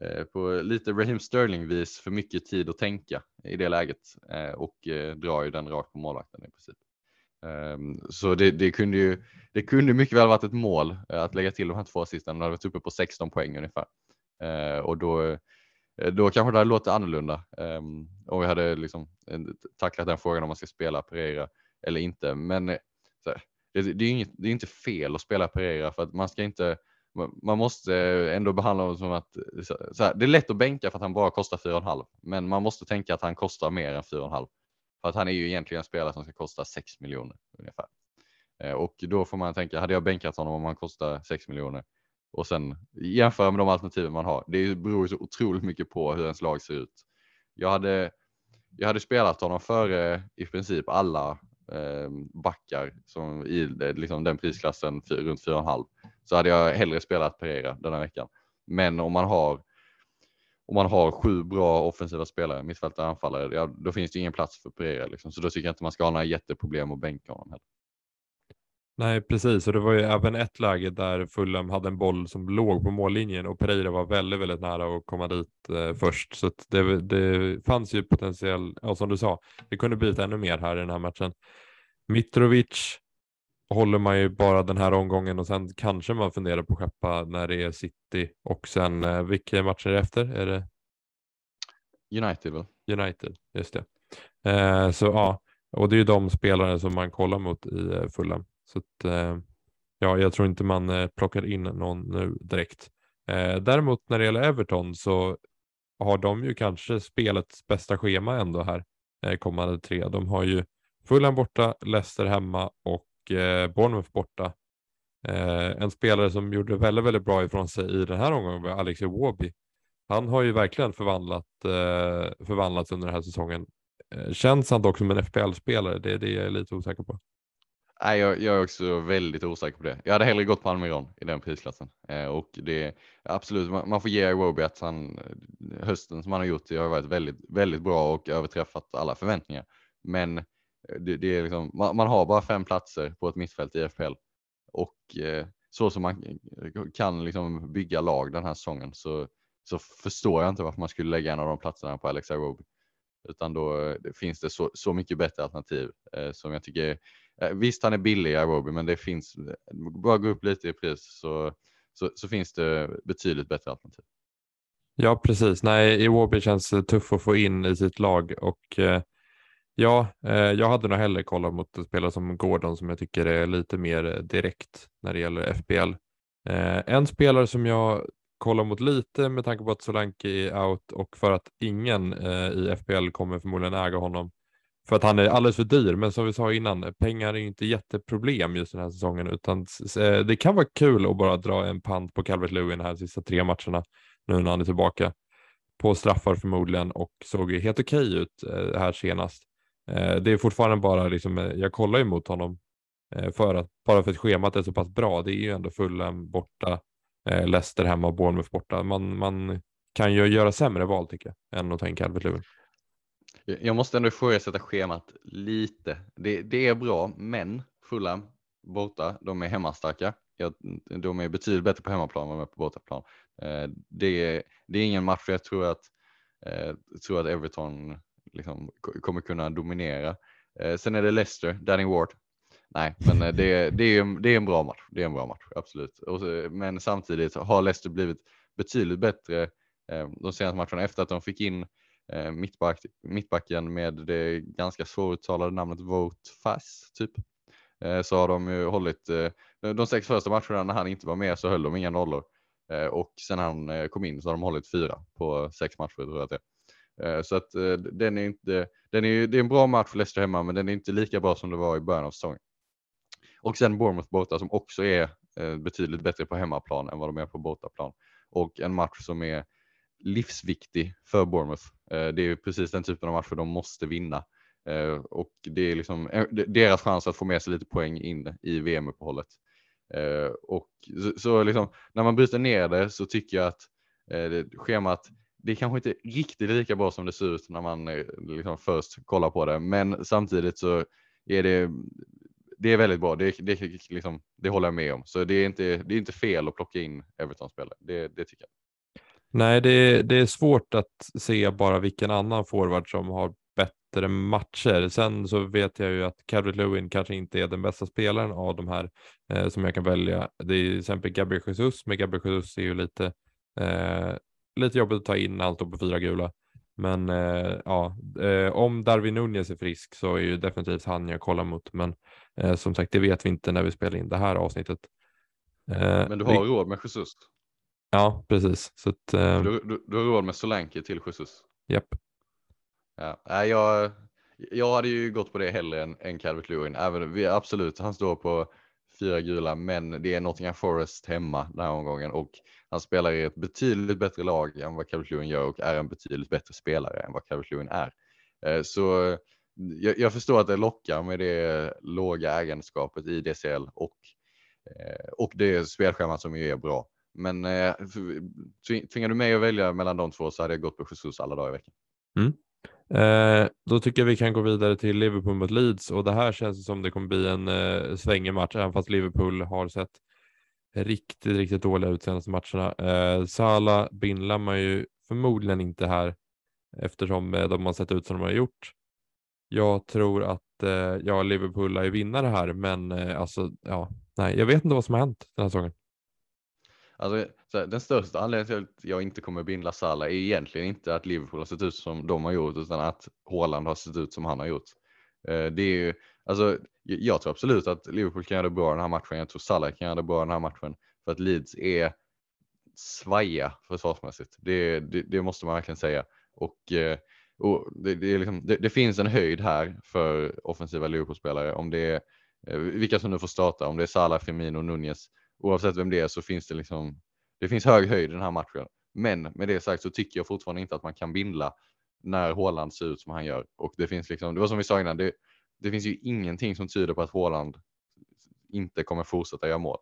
eh, på lite Raheem Sterling vis för mycket tid att tänka i det läget eh, och eh, drar ju den rakt på målvakten i princip. Ehm, så det, det, kunde ju, det kunde mycket väl varit ett mål eh, att lägga till de här två assisten. De hade varit uppe på 16 poäng ungefär eh, och då Eh, då kanske det hade låtit annorlunda um, om vi hade liksom eh, tacklat den frågan om man ska spela Pereira eller inte. Men eh, här, det, det, är inget, det är inte fel att spela Pereira för att man ska inte man måste ändå behandla honom som att så här, det är lätt att bänka för att han bara kostar 4,5 men man måste tänka att han kostar mer än 4,5 för att han är ju egentligen en spelare som ska kosta 6 miljoner ungefär. Och då får man tänka, hade jag bänkat honom om han kostar 6 miljoner och sen jämföra med de alternativen man har. Det beror så otroligt mycket på hur ens lag ser ut. Jag hade, jag hade spelat honom före i princip alla eh, backar som i liksom den prisklassen för, runt 4,5 så hade jag hellre spelat Pereira denna veckan. Men om man har om man har sju bra offensiva spelare, mittfältare, anfallare, ja, då finns det ingen plats för Pereira. Liksom. Så då tycker jag inte man ska ha några jätteproblem att bänka honom heller. Nej, precis. Och det var ju även ett läge där Fulham hade en boll som låg på mållinjen och Pereira var väldigt, väldigt nära att komma dit eh, först. Så det, det fanns ju potentiell, ja, som du sa, det kunde blivit ännu mer här i den här matchen. Mitrovic håller man ju bara den här omgången och sen kanske man funderar på att skeppa när det är City och sen eh, vilka matcher är det efter? Är det? United väl? United, just det. Eh, så ja, och det är ju de spelare som man kollar mot i eh, Fulham. Så att, eh, ja, jag tror inte man eh, plockar in någon nu direkt. Eh, däremot när det gäller Everton så har de ju kanske spelets bästa schema ändå här kommande tre. De har ju Fulham borta, Leicester hemma och Bournemouth borta. en spelare som gjorde väldigt, väldigt bra ifrån sig i den här omgången var Alex Iwobi. Han har ju verkligen förvandlat, förvandlats under den här säsongen. känns han dock som en FPL-spelare? Det är det jag är lite osäker på. Nej, jag, jag, är också väldigt osäker på det. Jag hade hellre gått på Almiron i den prisklassen eh, och det absolut, man, man får ge Iwobi att han eh, hösten som han har gjort det har varit väldigt, väldigt bra och överträffat alla förväntningar. Men eh, det, det är liksom, man, man, har bara fem platser på ett mittfält i FPL och eh, så som man eh, kan liksom bygga lag den här säsongen så, så förstår jag inte varför man skulle lägga en av de platserna på Alex Iwobi. Utan då det finns det så, så mycket bättre alternativ eh, som jag tycker Eh, visst, han är billig Iwobi, men det finns, bara gå upp lite i pris så, så, så finns det betydligt bättre alternativ. Ja, precis. Nej, Iwobi känns tuff att få in i sitt lag och eh, ja, eh, jag hade nog hellre kollat mot en spelare som Gordon som jag tycker är lite mer direkt när det gäller FBL. Eh, en spelare som jag kollar mot lite med tanke på att Solanke är out och för att ingen eh, i FBL kommer förmodligen äga honom för att han är alldeles för dyr. Men som vi sa innan, pengar är ju inte jätteproblem just den här säsongen, utan eh, det kan vara kul att bara dra en pant på Calvert Lewin här de sista tre matcherna nu när han är tillbaka på straffar förmodligen och såg ju helt okej okay ut eh, här senast. Eh, det är fortfarande bara liksom, jag kollar ju mot honom för att bara för att schemat är så pass bra. Det är ju ändå Fulham borta, Leicester hemma och Bournemouth borta. Man, man kan ju göra sämre val tycker jag än att ta in Calvert Lewin. Eh, jag måste ändå ifrågasätta schemat lite. Det, det är bra, men Fulham borta, de är hemmastarka. de är betydligt bättre på hemmaplan än de är på bortaplan. Eh, det, är, det är ingen match jag tror att, eh, tror att Everton liksom kommer kunna dominera. Eh, sen är det Leicester, Danny Ward. Nej, men eh, det, det, är, det är en bra match. Det är en bra match, absolut. Men samtidigt har Leicester blivit betydligt bättre eh, de senaste matcherna efter att de fick in eh, mittback, mittbacken med det ganska svåruttalade namnet Vote Fass typ. Eh, så har de ju hållit, eh, de sex första matcherna när han inte var med så höll de inga nollor. Eh, och sen han eh, kom in så har de hållit fyra på sex matcher tror jag att det är. Eh, så att den är inte, den är, det är en bra match för Leicester hemma men den är inte lika bra som det var i början av säsongen. Och sen Bournemouth borta som också är betydligt bättre på hemmaplan än vad de är på bortaplan. Och en match som är livsviktig för Bournemouth. Eh, det är precis den typen av matcher de måste vinna. Eh, och det är liksom eh, deras chans att få med sig lite poäng in i VM-uppehållet. Och så, så liksom, när man bryter ner det så tycker jag att schemat det är kanske inte riktigt lika bra som det ser ut när man liksom först kollar på det, men samtidigt så är det det är väldigt bra. Det, det, liksom, det håller jag med om, så det är inte, det är inte fel att plocka in Everton-spelare. Det, det tycker jag. Nej, det, det är svårt att se bara vilken annan forward som har bättre matcher. Sen så vet jag ju att Calvert Lewin kanske inte är den bästa spelaren av de här eh, som jag kan välja. Det är till exempel Gabriel Jesus, men Gabriel Jesus är ju lite, eh, lite jobbigt att ta in allt på fyra gula. Men eh, ja, eh, om Darwin Nunez är frisk så är ju definitivt han jag kollar mot. Men eh, som sagt, det vet vi inte när vi spelar in det här avsnittet. Eh, men du har råd med Jesus? Ja, precis. Så att, du, du, du har råd med Solanke till Jesus? Japp. Ja, jag, jag hade ju gått på det hellre än, än Calvert Lewin. Även, vi, absolut, han står på fyra gula, men det är Nottingham Forest hemma den här omgången och han spelar i ett betydligt bättre lag än vad Calvert Lewin gör och är en betydligt bättre spelare än vad Calvert Lewin är. Eh, så jag, jag, förstår att det lockar med det låga ägandeskapet i DCL och, eh, och det spelschemat som ju är bra. Men eh, tvingar du mig att välja mellan de två så hade jag gått på Jesus alla dagar i veckan. Mm. Eh, då tycker jag vi kan gå vidare till Liverpool mot Leeds och det här känns som det kommer bli en eh, svängig match, även fast Liverpool har sett riktigt, riktigt dåliga ut senaste matcherna. Eh, Salah bindlar man ju förmodligen inte här eftersom eh, de har sett ut som de har gjort. Jag tror att eh, ja, Liverpool är vinnare här, men eh, alltså, ja, nej, jag vet inte vad som har hänt den här säsongen. Alltså, här, den största anledningen till att jag inte kommer binda Salah är egentligen inte att Liverpool har sett ut som de har gjort utan att Haaland har sett ut som han har gjort. Eh, det är ju, alltså, jag tror absolut att Liverpool kan göra det bra den här matchen. Jag tror Salah kan göra det bra den här matchen för att Leeds är svaja försvarsmässigt. Det, det, det måste man verkligen säga. Och, eh, och det, det, liksom, det, finns en höjd här för offensiva Liverpool-spelare. Om det är eh, vilka som nu får starta, om det är Salah, Firmino, Nunez. Oavsett vem det är så finns det liksom det finns hög höjd i den här matchen. Men med det sagt så tycker jag fortfarande inte att man kan bindla när Håland ser ut som han gör. Och det finns liksom, det var som vi sa innan, det, det finns ju ingenting som tyder på att Håland inte kommer fortsätta göra mål.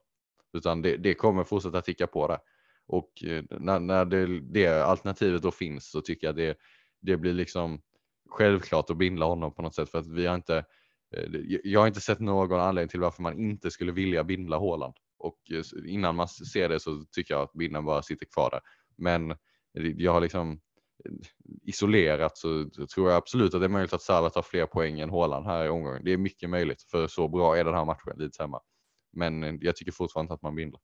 Utan det, det kommer fortsätta ticka på där. Och eh, när, när det, det, alternativet då finns så tycker jag det, det blir liksom självklart att bindla honom på något sätt för att vi har inte eh, jag har inte sett någon anledning till varför man inte skulle vilja bindla Håland och eh, innan man ser det så tycker jag att bilden bara sitter kvar där. Men jag har liksom eh, isolerat så tror jag absolut att det är möjligt att Salah tar fler poäng än Haaland här i omgången. Det är mycket möjligt för så bra är den här matchen Leeds hemma. Men eh, jag tycker fortfarande att man bindlar.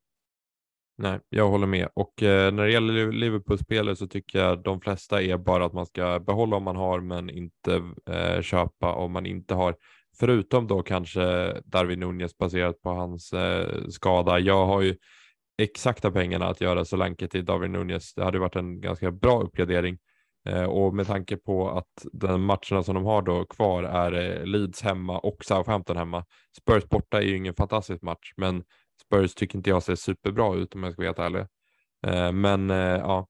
Nej, jag håller med och eh, när det gäller Liverpool-spelare så tycker jag de flesta är bara att man ska behålla om man har men inte eh, köpa om man inte har. Förutom då kanske Darwin Nunez baserat på hans eh, skada. Jag har ju exakta pengarna att göra Solanke till Darwin Nunez. Det hade varit en ganska bra uppgradering. Eh, och med tanke på att de matcherna som de har då kvar är eh, Leeds hemma och Southampton hemma. Spurs borta är ju ingen fantastisk match, men Spurs tycker inte jag ser superbra ut om jag ska vara helt ärlig. Eh, men eh, ja,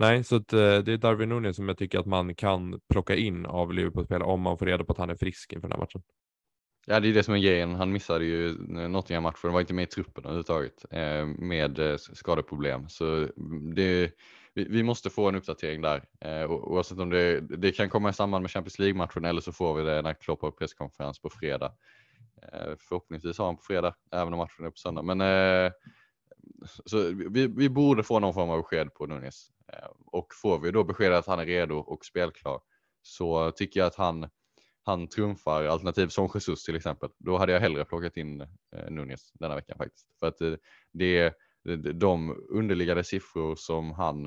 nej, så att, eh, det är Darwin Nunez som jag tycker att man kan plocka in av Liverpool-spelare om man får reda på att han är frisk inför den här matchen. Ja, det är det som är grejen. Han missade ju Nottingham-matchen, var inte med i truppen överhuvudtaget eh, med eh, skadeproblem. Så mm, det, vi måste få en uppdatering där. Oavsett om det, det kan komma i samband med Champions League-matchen eller så får vi det när Klopp har presskonferens på fredag. Förhoppningsvis har han på fredag, även om matchen är på söndag. Men så vi, vi borde få någon form av besked på Nunes. Eh, och får vi då besked att han är redo och spelklar så tycker jag att han han trumfar alternativ som Jesus till exempel, då hade jag hellre plockat in eh, Nunes denna veckan faktiskt. För att eh, det är de underliggande siffror som han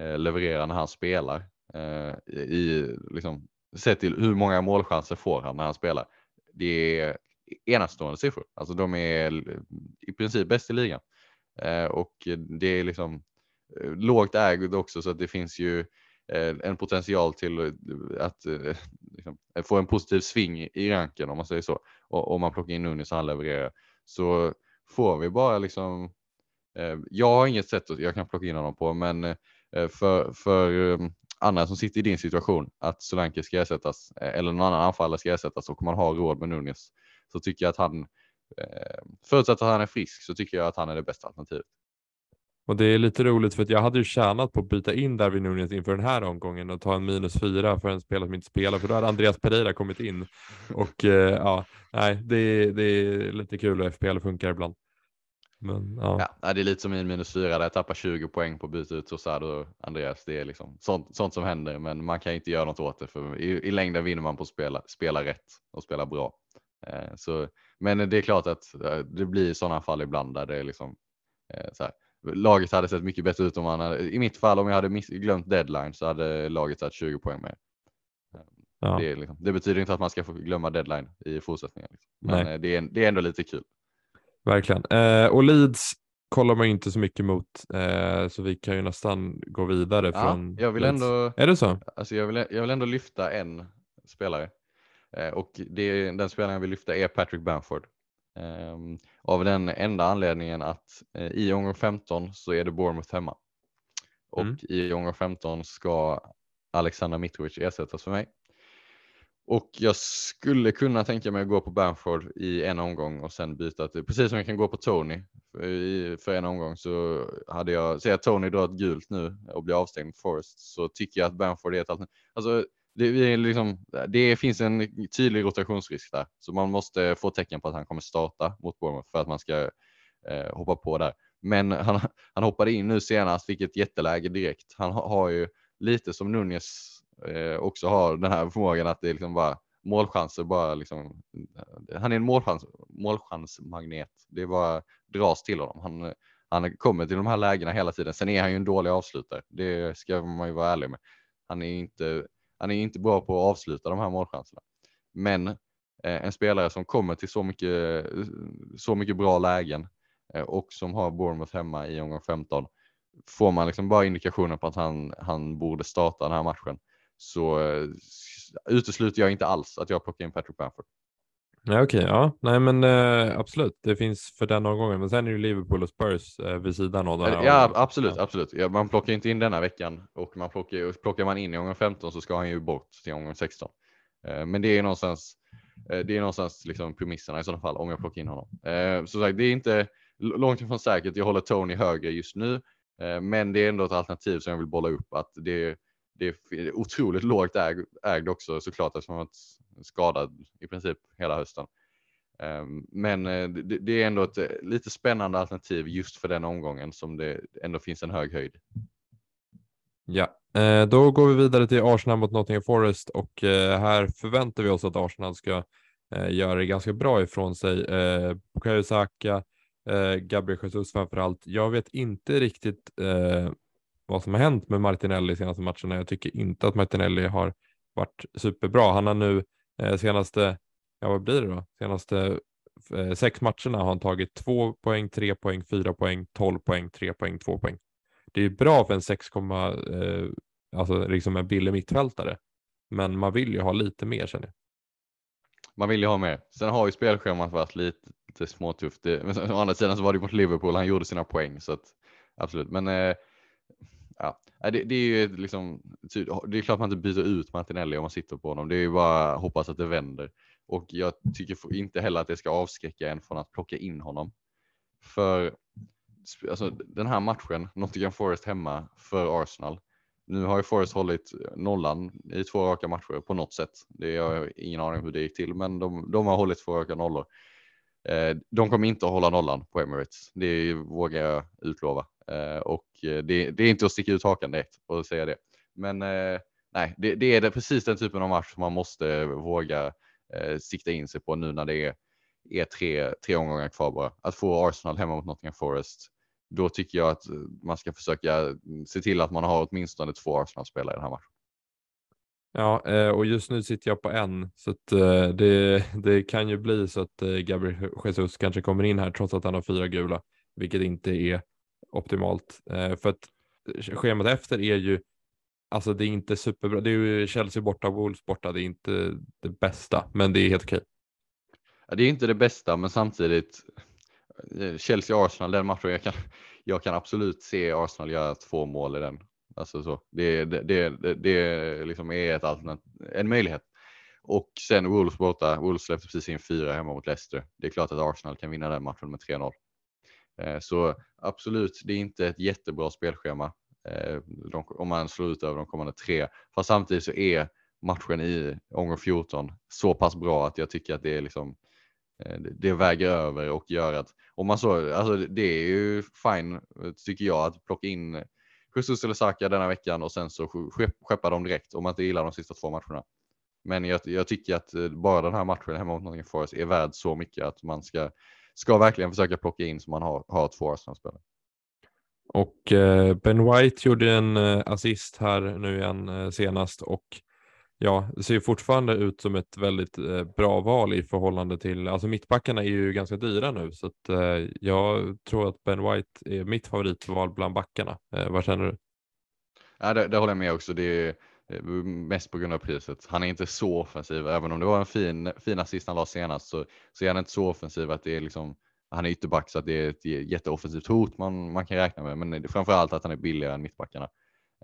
eh, levererar när han spelar eh, i liksom, sett till hur många målchanser får han när han spelar. Det är enastående siffror. Alltså de är eh, i princip bäst i ligan. Eh, och det är liksom Eh, lågt ägd också så att det finns ju eh, en potential till att eh, liksom, få en positiv sving i ranken om man säger så. Och om man plockar in Nunes och han levererar så får vi bara liksom. Jag har inget sätt att jag kan plocka in honom på, men för, för andra som sitter i din situation att Solanke ska ersättas eller någon annan anfallare ska ersättas och man har råd med Nunes så tycker jag att han, eh, förutsatt att han är frisk, så tycker jag att han är det bästa alternativet. Och det är lite roligt för att jag hade ju tjänat på att byta in Darwin Nunez inför den här omgången och ta en minus fyra för en spelare som inte spelar för då hade Andreas Pereira kommit in. Och eh, ja, nej, det, det är lite kul hur FPL funkar ibland. Men, ja. ja. det är lite som i minus fyra där jag tappar 20 poäng på att byta ut Tosado och Andreas. Det är liksom sånt, sånt som händer, men man kan inte göra något åt det för i, i längden vinner man på att spela, spela rätt och spela bra. Eh, så, men det är klart att eh, det blir sådana fall ibland där det är liksom eh, så här, laget hade sett mycket bättre ut om man hade, i mitt fall om jag hade miss, glömt deadline så hade laget satt 20 poäng mer. Ja. Det, liksom, det, betyder inte att man ska få glömma deadline i fortsättningen. Liksom. Men det är, det är ändå lite kul. Verkligen. Eh, och Leeds kollar man inte så mycket mot eh, så vi kan ju nästan gå vidare ja, från jag vill Leeds. ändå. Är det så? Alltså jag vill, jag vill ändå lyfta en spelare Eh, och det, den spelaren jag vill lyfta är Patrick Bamford. Ehm, av den enda anledningen att eh, i omgång 15 så är det Bournemouth hemma. Och mm. i omgång 15 ska Alexander Mitrovic ersättas för mig. Och jag skulle kunna tänka mig att gå på Bamford i en omgång och sen byta till, precis som jag kan gå på Tony för en omgång så hade jag, säg att Tony drar ett gult nu och blir avstängd Forest så tycker jag att Bamford är ett alternativ. Alltså det, är liksom, det finns en tydlig rotationsrisk där, så man måste få tecken på att han kommer starta mot Bournemouth för att man ska eh, hoppa på där. Men han, han hoppade in nu senast, fick ett jätteläge direkt. Han har, har ju lite som Nunez eh, också har den här förmågan att det är liksom bara målchanser bara liksom. Han är en målchans, målchansmagnet. Det bara dras till honom. Han, han kommer till de här lägena hela tiden. Sen är han ju en dålig avslutare. Det ska man ju vara ärlig med. Han är inte han är inte bra på att avsluta de här målchanserna. Men eh, en spelare som kommer till så mycket, så mycket bra lägen eh, och som har Bournemouth hemma i omgång 15 får man liksom bara indikationer på att han, han borde starta den här matchen så eh, utesluter jag inte alls att jag plockar in Patrick Bamford. Ja, Okej, okay, ja, nej men eh, absolut, det finns för den omgången, men sen är det Liverpool och Spurs eh, vid sidan av den här. Ja, absolut, ja. absolut. Ja, man plockar inte in denna veckan och man plockar, plockar man in i omgång 15 så ska han ju bort till omgång 16. Eh, men det är någonstans, eh, det är någonstans liksom premisserna i sådana fall om jag plockar in honom. Eh, så sagt, det är inte långt ifrån säkert. Jag håller Tony högre just nu, eh, men det är ändå ett alternativ som jag vill bolla upp att det, det är otroligt lågt ägd också såklart eftersom att skadad i princip hela hösten. Ehm, men eh, det är ändå ett eh, lite spännande alternativ just för den omgången som det ändå finns en hög höjd. Ja, eh, då går vi vidare till Arsenal mot Nottingham Forest och här förväntar vi oss att Arsenal ska göra det ganska bra ifrån sig. Bukayo Saka, Gabriel Jesus framförallt. Jag vet inte riktigt vad som har hänt med Martinelli senaste matcherna. Jag tycker inte att Martinelli har varit superbra. Han har nu Eh, Eh, senaste, ja vad blir det då? Senaste eh, sex matcherna har han tagit två poäng, tre poäng, fyra poäng, tolv poäng, tre poäng, två poäng. Det är bra för en 6, eh, alltså liksom en billig mittfältare. Men man vill ju ha lite mer känner jag. Man vill ju ha mer. Sen har ju spelschemat varit lite, lite småtufft. Men å andra sidan så var det mot Liverpool, han gjorde sina poäng så att absolut. Men eh, ja, det, det, är ju liksom, typ, det är klart man inte byter ut Martinelli om man sitter på honom. Det är ju bara att hoppas att det vänder. Och jag tycker inte heller att det ska avskräcka en från att plocka in honom. För alltså, den här matchen, Nottingham Forest hemma för Arsenal. Nu har ju Forest hållit nollan i två raka matcher på något sätt. Det har jag ingen aning om hur det gick till, men de, de har hållit två raka nollor. Eh, de kommer inte att hålla nollan på Emirates. Det vågar jag utlova. Eh, och Eh, det, det, är inte att sticka ut hakan direkt och säga det. Men eh, nej, det, det är det, precis den typen av match som man måste våga eh, sikta in sig på nu när det är, är tre, tre omgångar kvar bara. Att få Arsenal hemma mot Nottingham Forest. Då tycker jag att man ska försöka mm, se till att man har åtminstone två Arsenal-spelare i den här matchen. Ja, eh, och just nu sitter jag på en, så att det, det kan ju bli så att Gabriel Jesus kanske kommer in här trots att han har fyra gula, vilket inte är optimalt. Eh, för att schemat efter är ju, alltså det är inte superbra, det är ju Chelsea borta, Wolves borta, det är inte det bästa, men det är helt okej. Ja, det är inte det bästa, men samtidigt eh, Chelsea-Arsenal, den matchen, jag kan, jag kan absolut se Arsenal göra två mål i den. Alltså så. Det, det, det, det liksom är ett alternativ, en möjlighet. Och sen Wolves borta. Wolves släppte precis in fyra hemma mot Leicester. Det är klart att Arsenal kan vinna den matchen med 3-0. Eh, så absolut, det är inte ett jättebra spelschema eh, om man slår ut över de kommande tre. Fast samtidigt så är matchen i omgång 14 så pass bra att jag tycker att det är liksom eh, det väger över och gör att om man så, alltså det är ju fine tycker jag att plocka in Jesus eller Saka denna veckan och sen så skeppar de direkt om man inte gillar de sista två matcherna. Men jag, jag tycker att bara den här matchen hemma mot Nottingham Forest är värd så mycket att man ska, ska verkligen försöka plocka in så man har, har två Arsenal-spelare. Och eh, Ben White gjorde en eh, assist här nu igen senast och ja, ser fortfarande ut som ett väldigt eh, bra val i förhållande till, alltså mittbackarna är ju ganska dyra nu så att eh, jag tror att Ben White är mitt favoritval bland backarna. Eh, vad känner du? Ja, det, det håller jag med också. Det är eh, Eh, mest på grund av priset. Han är inte så offensiv, även om det var en fin, fin assist han la senast så, så är han inte så offensiv att det är liksom han är ytterback så att det är ett jätteoffensivt hot man, man kan räkna med, men framför allt att han är billigare än mittbackarna.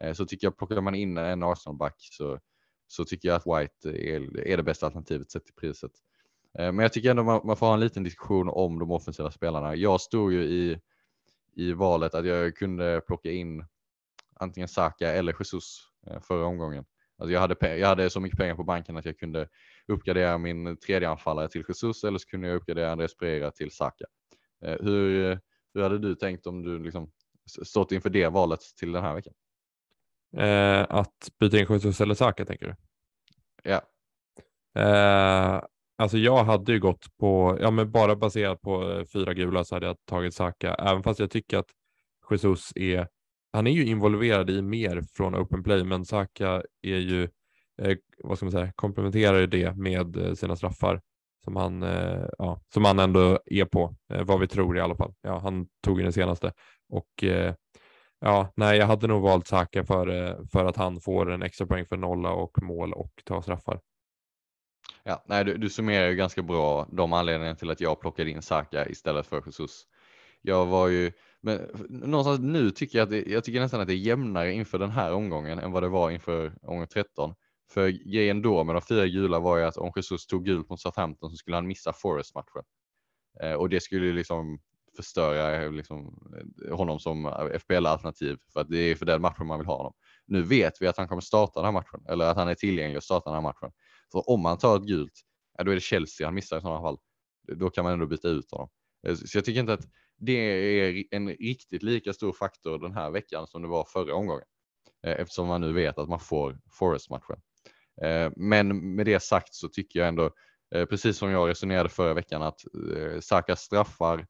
Eh, så tycker jag plockar man in en Arsenal-back så, så tycker jag att White är, är det bästa alternativet sett till priset. Eh, men jag tycker ändå man, man får ha en liten diskussion om de offensiva spelarna. Jag stod ju i, i valet att jag kunde plocka in antingen Saka eller Jesus förra omgången. Alltså jag, hade, jag hade så mycket pengar på banken att jag kunde uppgradera min tredje anfallare till Jesus eller så kunde jag uppgradera Andreas Pereira till Saka. Eh, hur, hur hade du tänkt om du liksom stått inför det valet till den här veckan? Eh, att byta in Jesus eller Saka tänker du? Ja. Eh, alltså jag hade ju gått på, ja men bara baserat på eh, fyra gula så hade jag tagit Saka, även fast jag tycker att Jesus är, han är ju involverad i mer från open play, men Saka är ju, eh, vad ska man säga, komplementerar det med eh, sina straffar som han, eh, ja, som han ändå är på, eh, vad vi tror i alla fall. Ja, han tog ju den senaste och eh, Ja, nej, jag hade nog valt Saka för, eh, för att han får en extra poäng för nolla och mål och ta straffar. Ja, nej, du, du summerar ju ganska bra de anledningarna till att jag plockade in Saka istället för Jesus. Jag var ju, men någonstans nu tycker jag att det, jag tycker nästan att det är jämnare inför den här omgången än vad det var inför omgång 13. För grejen då med de fyra gula var ju att om Jesus tog gult mot Southampton så skulle han missa Forest-matchen. Eh, och det skulle liksom förstöra eh, liksom, eh, honom som eh, FPL-alternativ för att det är för den matchen man vill ha honom. Nu vet vi att han kommer starta den här matchen eller att han är tillgänglig att starta den här matchen. Så om han tar ett gult, ja, då är det Chelsea han missar i sådana fall. Då kan man ändå byta ut honom. Så jag tycker inte att det är en riktigt lika stor faktor den här veckan som det var förra omgången. Eh, eftersom man nu vet att man får Forest-matchen. Eh, men med det sagt så tycker jag ändå, eh, precis som jag resonerade förra veckan, att Saka straffar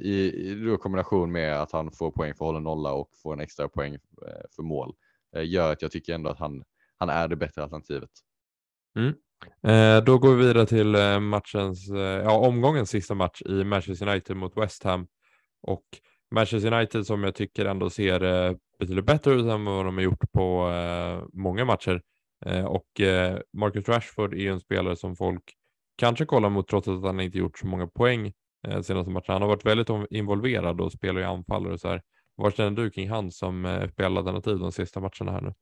i, i kombination med att han får poäng för hållen nolla och får en extra poäng för mål gör att jag tycker ändå att han, han är det bättre alternativet. Mm. Eh, då går vi vidare till eh, matchens, eh, ja, omgångens sista match i Manchester United mot West Ham. Och Manchester United som jag tycker ändå ser eh, betydligt bättre ut än vad de har gjort på eh, många matcher. Eh, och eh, Marcus Rashford är ju en spelare som folk kanske kollar mot trots att han inte gjort så många poäng eh, senaste matchen. Han har varit väldigt involverad och spelar i anfallare och så här. Vad känner du kring han som eh, spelalternativ de sista matcherna här nu?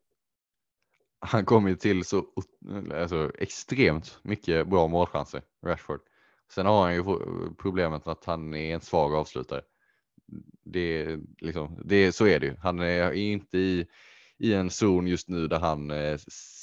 Han kommer ju till så alltså, extremt mycket bra målchanser, Rashford. Sen har han ju problemet att han är en svag avslutare. Det, liksom, det, så är det ju. Han är inte i, i en zon just nu där han eh,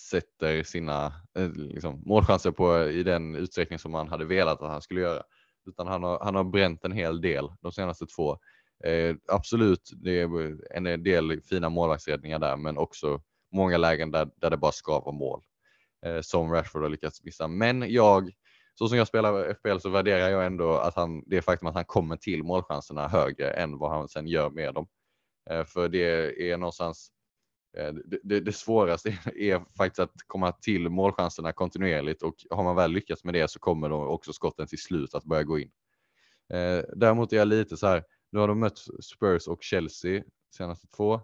sätter sina eh, liksom, målchanser på i den utsträckning som man hade velat att han skulle göra utan han har, han har bränt en hel del de senaste två. Eh, absolut, det är en del fina målvaktsräddningar där, men också många lägen där, där det bara ska vara mål eh, som Rashford har lyckats missa. Men jag, så som jag spelar FPL så värderar jag ändå att han, det faktum att han kommer till målchanserna högre än vad han sen gör med dem. Eh, för det är någonstans Eh, det, det, det, svåraste är faktiskt att komma till målchanserna kontinuerligt och har man väl lyckats med det så kommer de också skotten till slut att börja gå in. Eh, däremot är jag lite så här, nu har de mött Spurs och Chelsea senaste två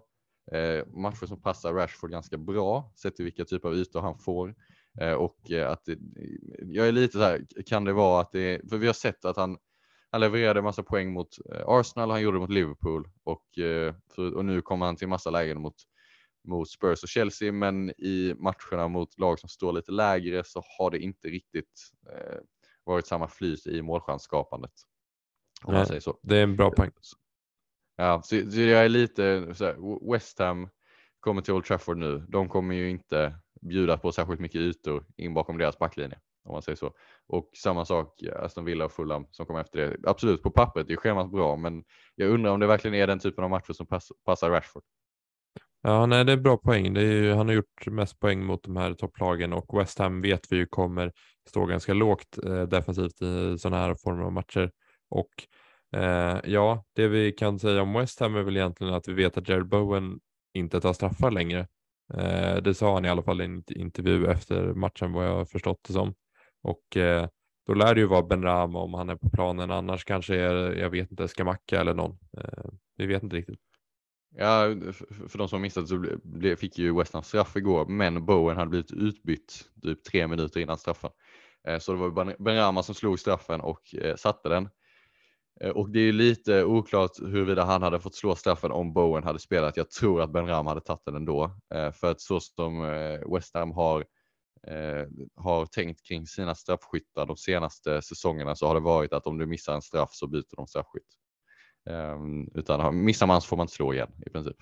eh, matcher som passar Rashford ganska bra sett till vilka typer av ytor han får. Eh, och eh, att det, jag är lite så här, kan det vara att det för vi har sett att han han levererade massa poäng mot eh, Arsenal, han gjorde det mot Liverpool och, eh, för, och nu kommer han till massa lägen mot mot Spurs och Chelsea, men i matcherna mot lag som står lite lägre så har det inte riktigt eh, varit samma flyt i målchansskapandet. Om man säger så. Det är en bra poäng. Ja, så, så jag är lite så här, West Ham kommer till Old Trafford nu. De kommer ju inte bjuda på särskilt mycket ytor in bakom deras backlinje om man säger så. Och samma sak eh, Aston Villa och Fulham som kommer efter det. Absolut, på pappret är schemat bra, men jag undrar om det verkligen är den typen av matcher som pass, passar Rashford. Ja, nej, det är bra poäng. Det är ju, han har gjort mest poäng mot de här topplagen och West Ham vet vi ju kommer stå ganska lågt eh, defensivt i sådana här former av matcher. Och eh, ja, det vi kan säga om West Ham är väl egentligen att vi vet att Jared Bowen inte tar straffar längre. Eh, det sa han i alla fall i en intervju efter matchen vad jag har förstått det som. Och eh, då lär det ju vara Ben Rama om han är på planen. Annars kanske är, jag vet inte, Skamacka eller någon. Eh, vi vet inte riktigt. Ja, för de som missat så fick ju West Ham straff igår, men Bowen hade blivit utbytt typ tre minuter innan straffen. Eh, så det var Ben Rama som slog straffen och eh, satte den. Eh, och det är lite oklart huruvida han hade fått slå straffen om Bowen hade spelat. Jag tror att Ben Rama hade tagit den ändå. För att så som West Ham har, har tänkt kring sina straffskyttar de senaste säsongerna så har det varit att om du missar en straff så byter de straffskytt. Um, utan missar man så får man inte slå igen i princip.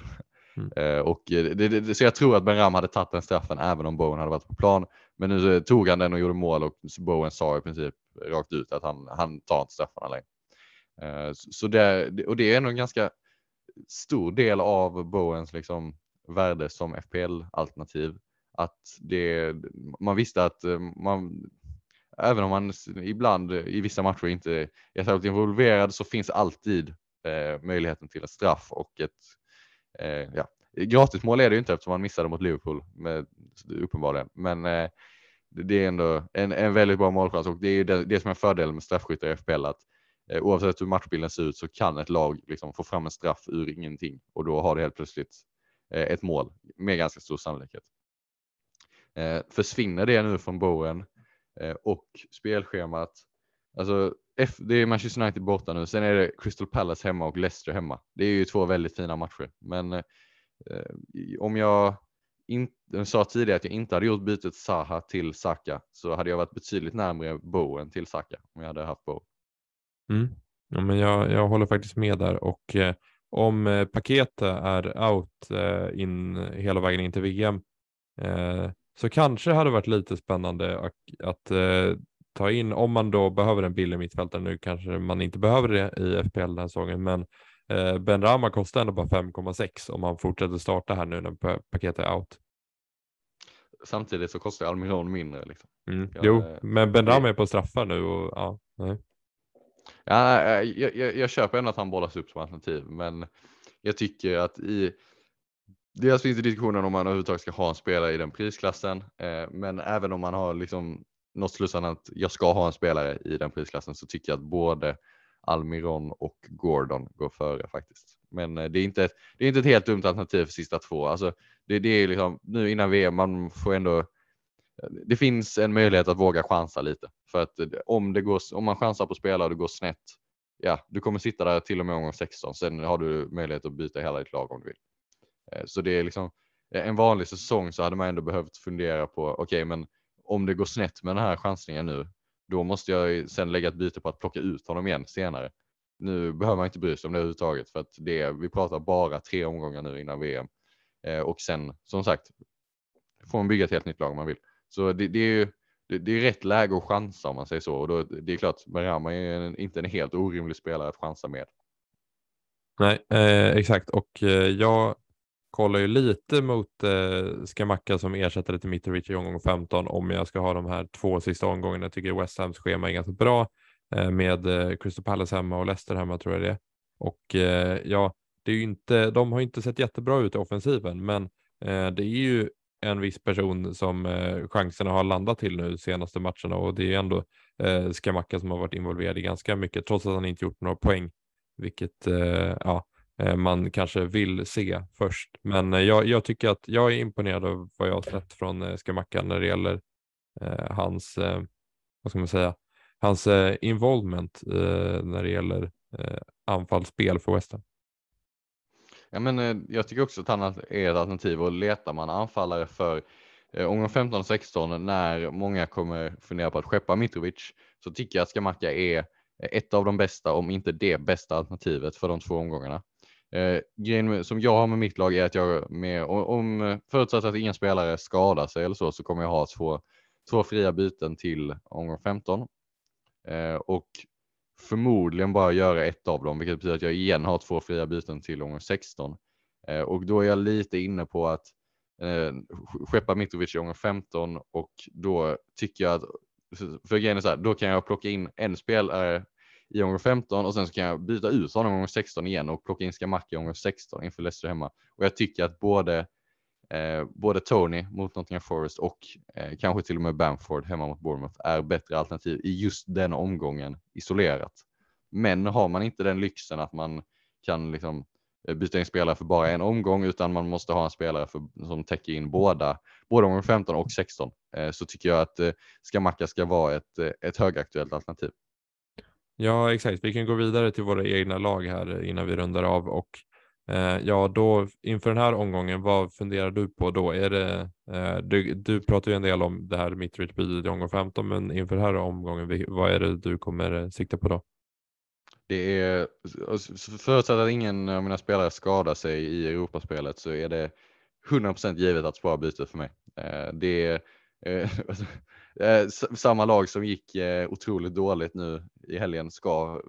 Mm. Och det, det, så jag tror att Ben Ram hade tagit den straffen även om Bowen hade varit på plan. Men nu tog han den och gjorde mål och Bowen sa i princip rakt ut att han, han tar inte straffarna längre. Eh, så det, och det är ändå en ganska stor del av Bowens liksom värde som FPL-alternativ. Att det, man visste att eh, man, även om man ibland eh, i vissa matcher inte är särskilt involverad så finns alltid eh, möjligheten till ett straff och ett eh, ja, gratismål är det ju inte eftersom man missade mot Liverpool med, uppenbarligen. Men eh, det är ändå en, en väldigt bra målchans och det är det, det som är fördelen med straffskyttar i FPL att eh, Eh, oavsett hur matchbilden ser ut så kan ett lag liksom få fram en straff ur ingenting och då har det helt plötsligt eh, ett mål med ganska stor sannolikhet. Eh, försvinner det nu från Bowen och spelschemat Alltså det är Manchester United borta nu, sen är det Crystal Palace hemma och Leicester hemma. Det är ju två väldigt fina matcher, men om jag inte sa tidigare att jag inte hade gjort bytet Saha till Saka så hade jag varit betydligt närmare Bowen till Saka om jag hade haft Bowen. Mm. Ja, men jag, jag håller faktiskt med där och eh, om eh, paketet är out eh, in hela vägen in till VM eh, så kanske hade varit lite spännande att, att eh, ta in, om man då behöver en billig mittfältare nu kanske man inte behöver det i FPL den här säsongen, men eh, Ben Rama kostar ändå bara 5,6 om man fortsätter starta här nu när paketet är out. Samtidigt så kostar Almiron mindre. Liksom. Mm. Jo, men Ben Rama är på straffar nu och ja, nej. Ja, eh, jag, jag, jag köper ändå att han bollas upp som alternativ, men jag tycker att i Dels finns det diskussionen om man överhuvudtaget ska ha en spelare i den prisklassen, eh, men även om man har liksom något slutsatsen att jag ska ha en spelare i den prisklassen så tycker jag att både Almiron och Gordon går före faktiskt. Men eh, det är inte, det är inte ett helt dumt alternativ för sista två. Alltså, det, det är liksom nu innan VM, man får ändå eh, det finns en möjlighet att våga chansa lite för att eh, om det går, om man chansar på spelare och det går snett, ja, du kommer sitta där till och med omgång 16. Sen har du möjlighet att byta hela ditt lag om du vill. Eh, så det är liksom eh, en vanlig säsong så hade man ändå behövt fundera på, okej, okay, men om det går snett med den här chansningen nu, då måste jag sen lägga ett byte på att plocka ut honom igen senare. Nu behöver man inte bry sig om det överhuvudtaget för att det vi pratar bara tre omgångar nu innan VM. Och sen som sagt får man bygga ett helt nytt lag om man vill. Så det, det är ju det, det, är rätt läge att chansa om man säger så. Och då, det är klart, Berama är en, inte en helt orimlig spelare att chansa med. Nej, eh, exakt. Och eh, jag kollar ju lite mot eh, Skamacka som ersättare till Mitrovic i omgång 15 om jag ska ha de här två sista omgångarna. Jag tycker West Hams schema är ganska bra eh, med eh, Crystal Palace hemma och Leicester hemma tror jag det är. Och eh, ja, det är ju inte, de har inte sett jättebra ut i offensiven, men eh, det är ju en viss person som eh, chanserna har landat till nu senaste matcherna och det är ändå eh, Skamacka som har varit involverad i ganska mycket trots att han inte gjort några poäng, vilket eh, ja, eh, man kanske vill se först. Men eh, jag, jag, tycker att jag är imponerad av vad jag har sett från eh, Skamacka när det gäller eh, hans, eh, vad ska man säga, hans eh, involvement eh, när det gäller eh, anfallsspel för Western. Ja, men, eh, jag tycker också att han är ett alternativ och letar man anfallare för eh, omgång 15 och 16 när många kommer fundera på att skeppa Mitrovic så tycker jag att Skamacka är eh, ett av de bästa, om inte det bästa alternativet för de två omgångarna. Eh, grejen som jag har med mitt lag är att jag med, om förutsatt att ingen spelare skadar sig eller så, så kommer jag ha två, två fria byten till omgång 15. Eh, och förmodligen bara göra ett av dem, vilket betyder att jag igen har två fria byten till omgång 16. Eh, och då är jag lite inne på att eh, skeppa Mitrovic i omgång 15 och då tycker jag att, för grejen är så här, då kan jag plocka in en spelare i omgång 15 och sen så kan jag byta ut honom i omgång 16 igen och plocka in Skamacka i omgång 16 inför Leicester hemma. Och jag tycker att både Eh, både Tony mot Nottingham Forest och eh, kanske till och med Bamford hemma mot Bournemouth är bättre alternativ i just den omgången isolerat. Men har man inte den lyxen att man kan liksom eh, byta in spelare för bara en omgång utan man måste ha en spelare för, som täcker in båda, både omgång 15 och 16 eh, så tycker jag att eh, Skamacka ska vara ett, eh, ett högaktuellt alternativ. Ja, exakt. Vi kan gå vidare till våra egna lag här innan vi rundar av och Eh, ja, då inför den här omgången, vad funderar du på då? Är det, eh, du, du pratar ju en del om det här Mitrovic i omgång 15, men inför den här omgången, vad är det du kommer eh, sikta på då? Det är, förutsatt att ingen av mina spelare skadar sig i Europaspelet så är det 100% givet att spara bytet för mig. Eh, det är samma lag som gick otroligt dåligt nu i helgen ska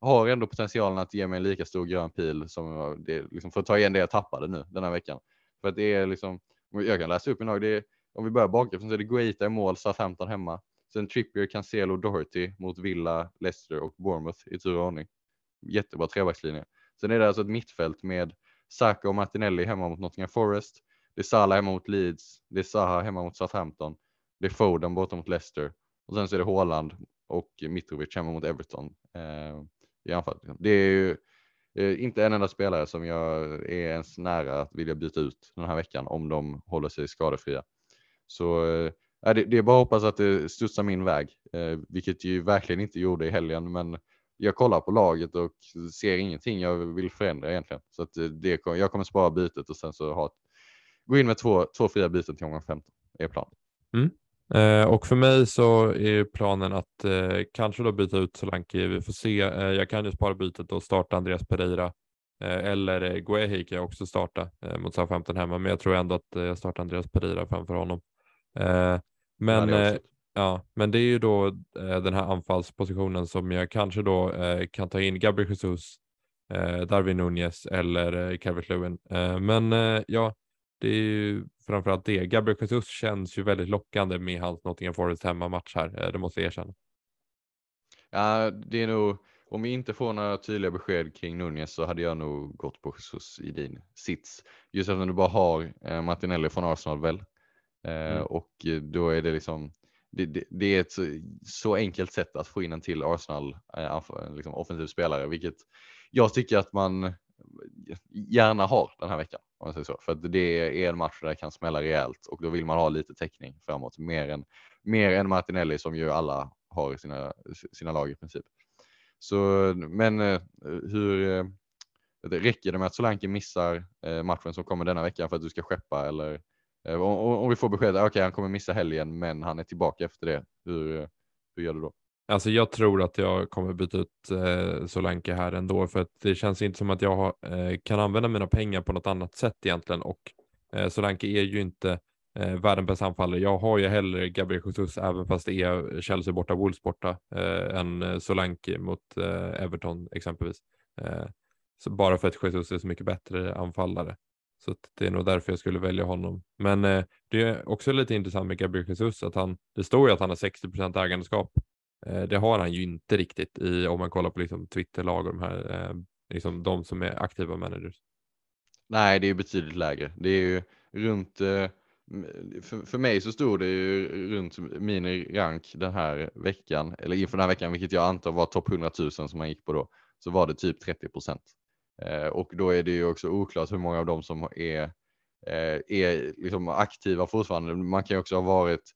har ändå potentialen att ge mig en lika stor grön pil som det, liksom, för att ta igen det jag tappade nu den här veckan. För att det är liksom, jag kan läsa upp en lag, det är, om vi börjar bakifrån så är det Guaita i mål, Southampton hemma. Sen Trippier, Cancelo, Doherty mot Villa, Leicester och Bournemouth i tur och ordning. Jättebra trebackslinje. Sen är det alltså ett mittfält med Saka och Martinelli hemma mot Nottingham Forest. Det är Salah hemma mot Leeds. Det är Zaha hemma mot Southampton. Det är Foden borta mot Leicester. Och sen så är det Haaland och Mitrovic hemma mot Everton. Eh, i anfall. Liksom. Det är ju eh, inte en enda spelare som jag är ens nära att vilja byta ut den här veckan om de håller sig skadefria. Så eh, det, det är bara att hoppas att det studsar min väg, eh, vilket ju verkligen inte gjorde i helgen. Men jag kollar på laget och ser ingenting jag vill förändra egentligen. Så att eh, det, jag kommer spara bytet och sen så ha, gå in med två, två fria byten till omgång 15 är planen. Mm. Eh, och för mig så är planen att eh, kanske då byta ut Solanke. Vi får se. Eh, jag kan ju spara bytet och starta Andreas Pereira eh, eller eh, Guehi kan jag också starta eh, mot Southampton hemma, men jag tror ändå att jag startar Andreas Pereira framför honom. men, ja, ja, men det är ju då den här anfallspositionen som jag kanske då kan ta in Gabriel Jesus, Darwin Nunez eller Calvert Lewin. men ja, det är ju framförallt det. Gabriel Jesus känns ju väldigt lockande med hans Nottingham Forest hemmamatch här, eh, det måste jag erkänna. Ja, det är nog, om vi inte får några tydliga besked kring Nunez så hade jag nog gått på Jesus i din sits. Just eftersom du bara har eh, Martinelli från Arsenal väl? Eh, mm. Och då är det liksom, det, det, det, är ett så, så, enkelt sätt att få in en till Arsenal eh, liksom offensiv spelare, vilket jag tycker att man gärna har den här veckan. Om man säger så. För att det är en match där det kan smälla rejält och då vill man ha lite täckning framåt. Mer än, mer än Martinelli som ju alla har i sina, sina lag i princip. Så, men eh, hur eh, räcker det med att Solanke missar eh, matchen som kommer denna vecka för att du ska skeppa eller om, om vi får besked, okej okay, han kommer missa helgen men han är tillbaka efter det. Hur, hur gör du då? Alltså jag tror att jag kommer byta ut eh, Solanke här ändå för att det känns inte som att jag har, eh, kan använda mina pengar på något annat sätt egentligen och eh, Solanke är ju inte eh, världens bästa anfallare. Jag har ju hellre Gabriel Jesus även fast det är Chelsea borta, Wolves borta eh, än eh, Solanke mot eh, Everton exempelvis. Eh, så bara för att Jesus är så mycket bättre anfallare. Så det är nog därför jag skulle välja honom. Men eh, det är också lite intressant med Gabriel Jesus att han, det står ju att han har 60 ägandeskap Eh, det har han ju inte riktigt i, om man kollar på liksom Twitterlag och de här, eh, liksom de som är aktiva managers. Nej, det är betydligt lägre. Det är ju runt, eh, för, för mig så stod det ju runt min rank den här veckan, eller inför den här veckan, vilket jag antar var topp 100 000 som man gick på då, så var det typ 30 procent. Och då är det ju också oklart hur många av dem som är, är liksom aktiva fortfarande. Man kan ju också ha varit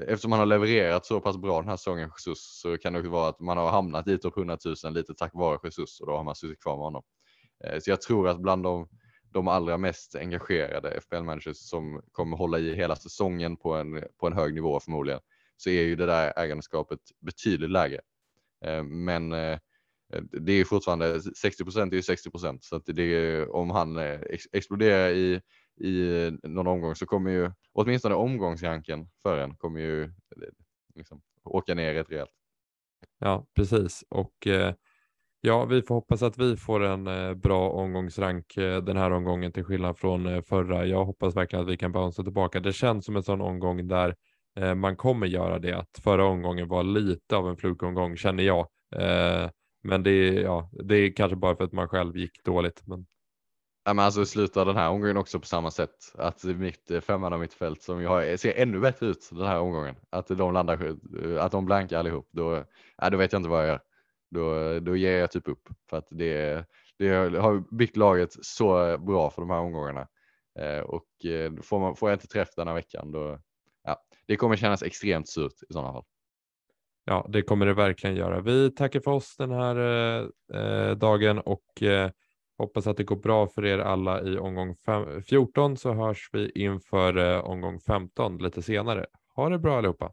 eftersom man har levererat så pass bra den här säsongen Jesus så kan det också vara att man har hamnat i topp 100 000 lite tack vare Jesus och då har man suttit kvar med honom. Eh, så jag tror att bland de de allra mest engagerade FPL-managers som kommer hålla i hela säsongen på en, på en hög nivå förmodligen, så är ju det där ägandeskapet betydligt lägre. Eh, men eh, det är fortfarande 60 procent är ju 60 procent så att det är, om han exploderar i, i någon omgång så kommer ju åtminstone omgångsranken för en kommer ju liksom, åka ner rätt rejält. Ja, precis och eh, Ja, vi får hoppas att vi får en eh, bra omgångsrank eh, den här omgången till skillnad från eh, förra. Jag hoppas verkligen att vi kan bounce tillbaka. Det känns som en sån omgång där eh, man kommer göra det. Att förra omgången var lite av en flukomgång känner jag. Eh, men det är, ja, det är kanske bara för att man själv gick dåligt. Men... Ja, men alltså slutar den här omgången också på samma sätt. Att mitt eh, femman mittfält som jag har, ser ännu bättre ut den här omgången. Att de landar, att de blankar allihop. Då, ja, då vet jag inte vad jag gör då, då ger jag typ upp. För att det, det har byggt laget så bra för de här omgångarna. Eh, och eh, får, man, får jag inte träff den här veckan då, ja, det kommer kännas extremt surt i sådana fall. Ja, det kommer det verkligen göra. Vi tackar för oss den här eh, eh dagen och eh, hoppas att det går bra för er alla i omgång fem, 14 så hörs vi inför eh, omgång 15 lite senare. Ha det bra allihopa!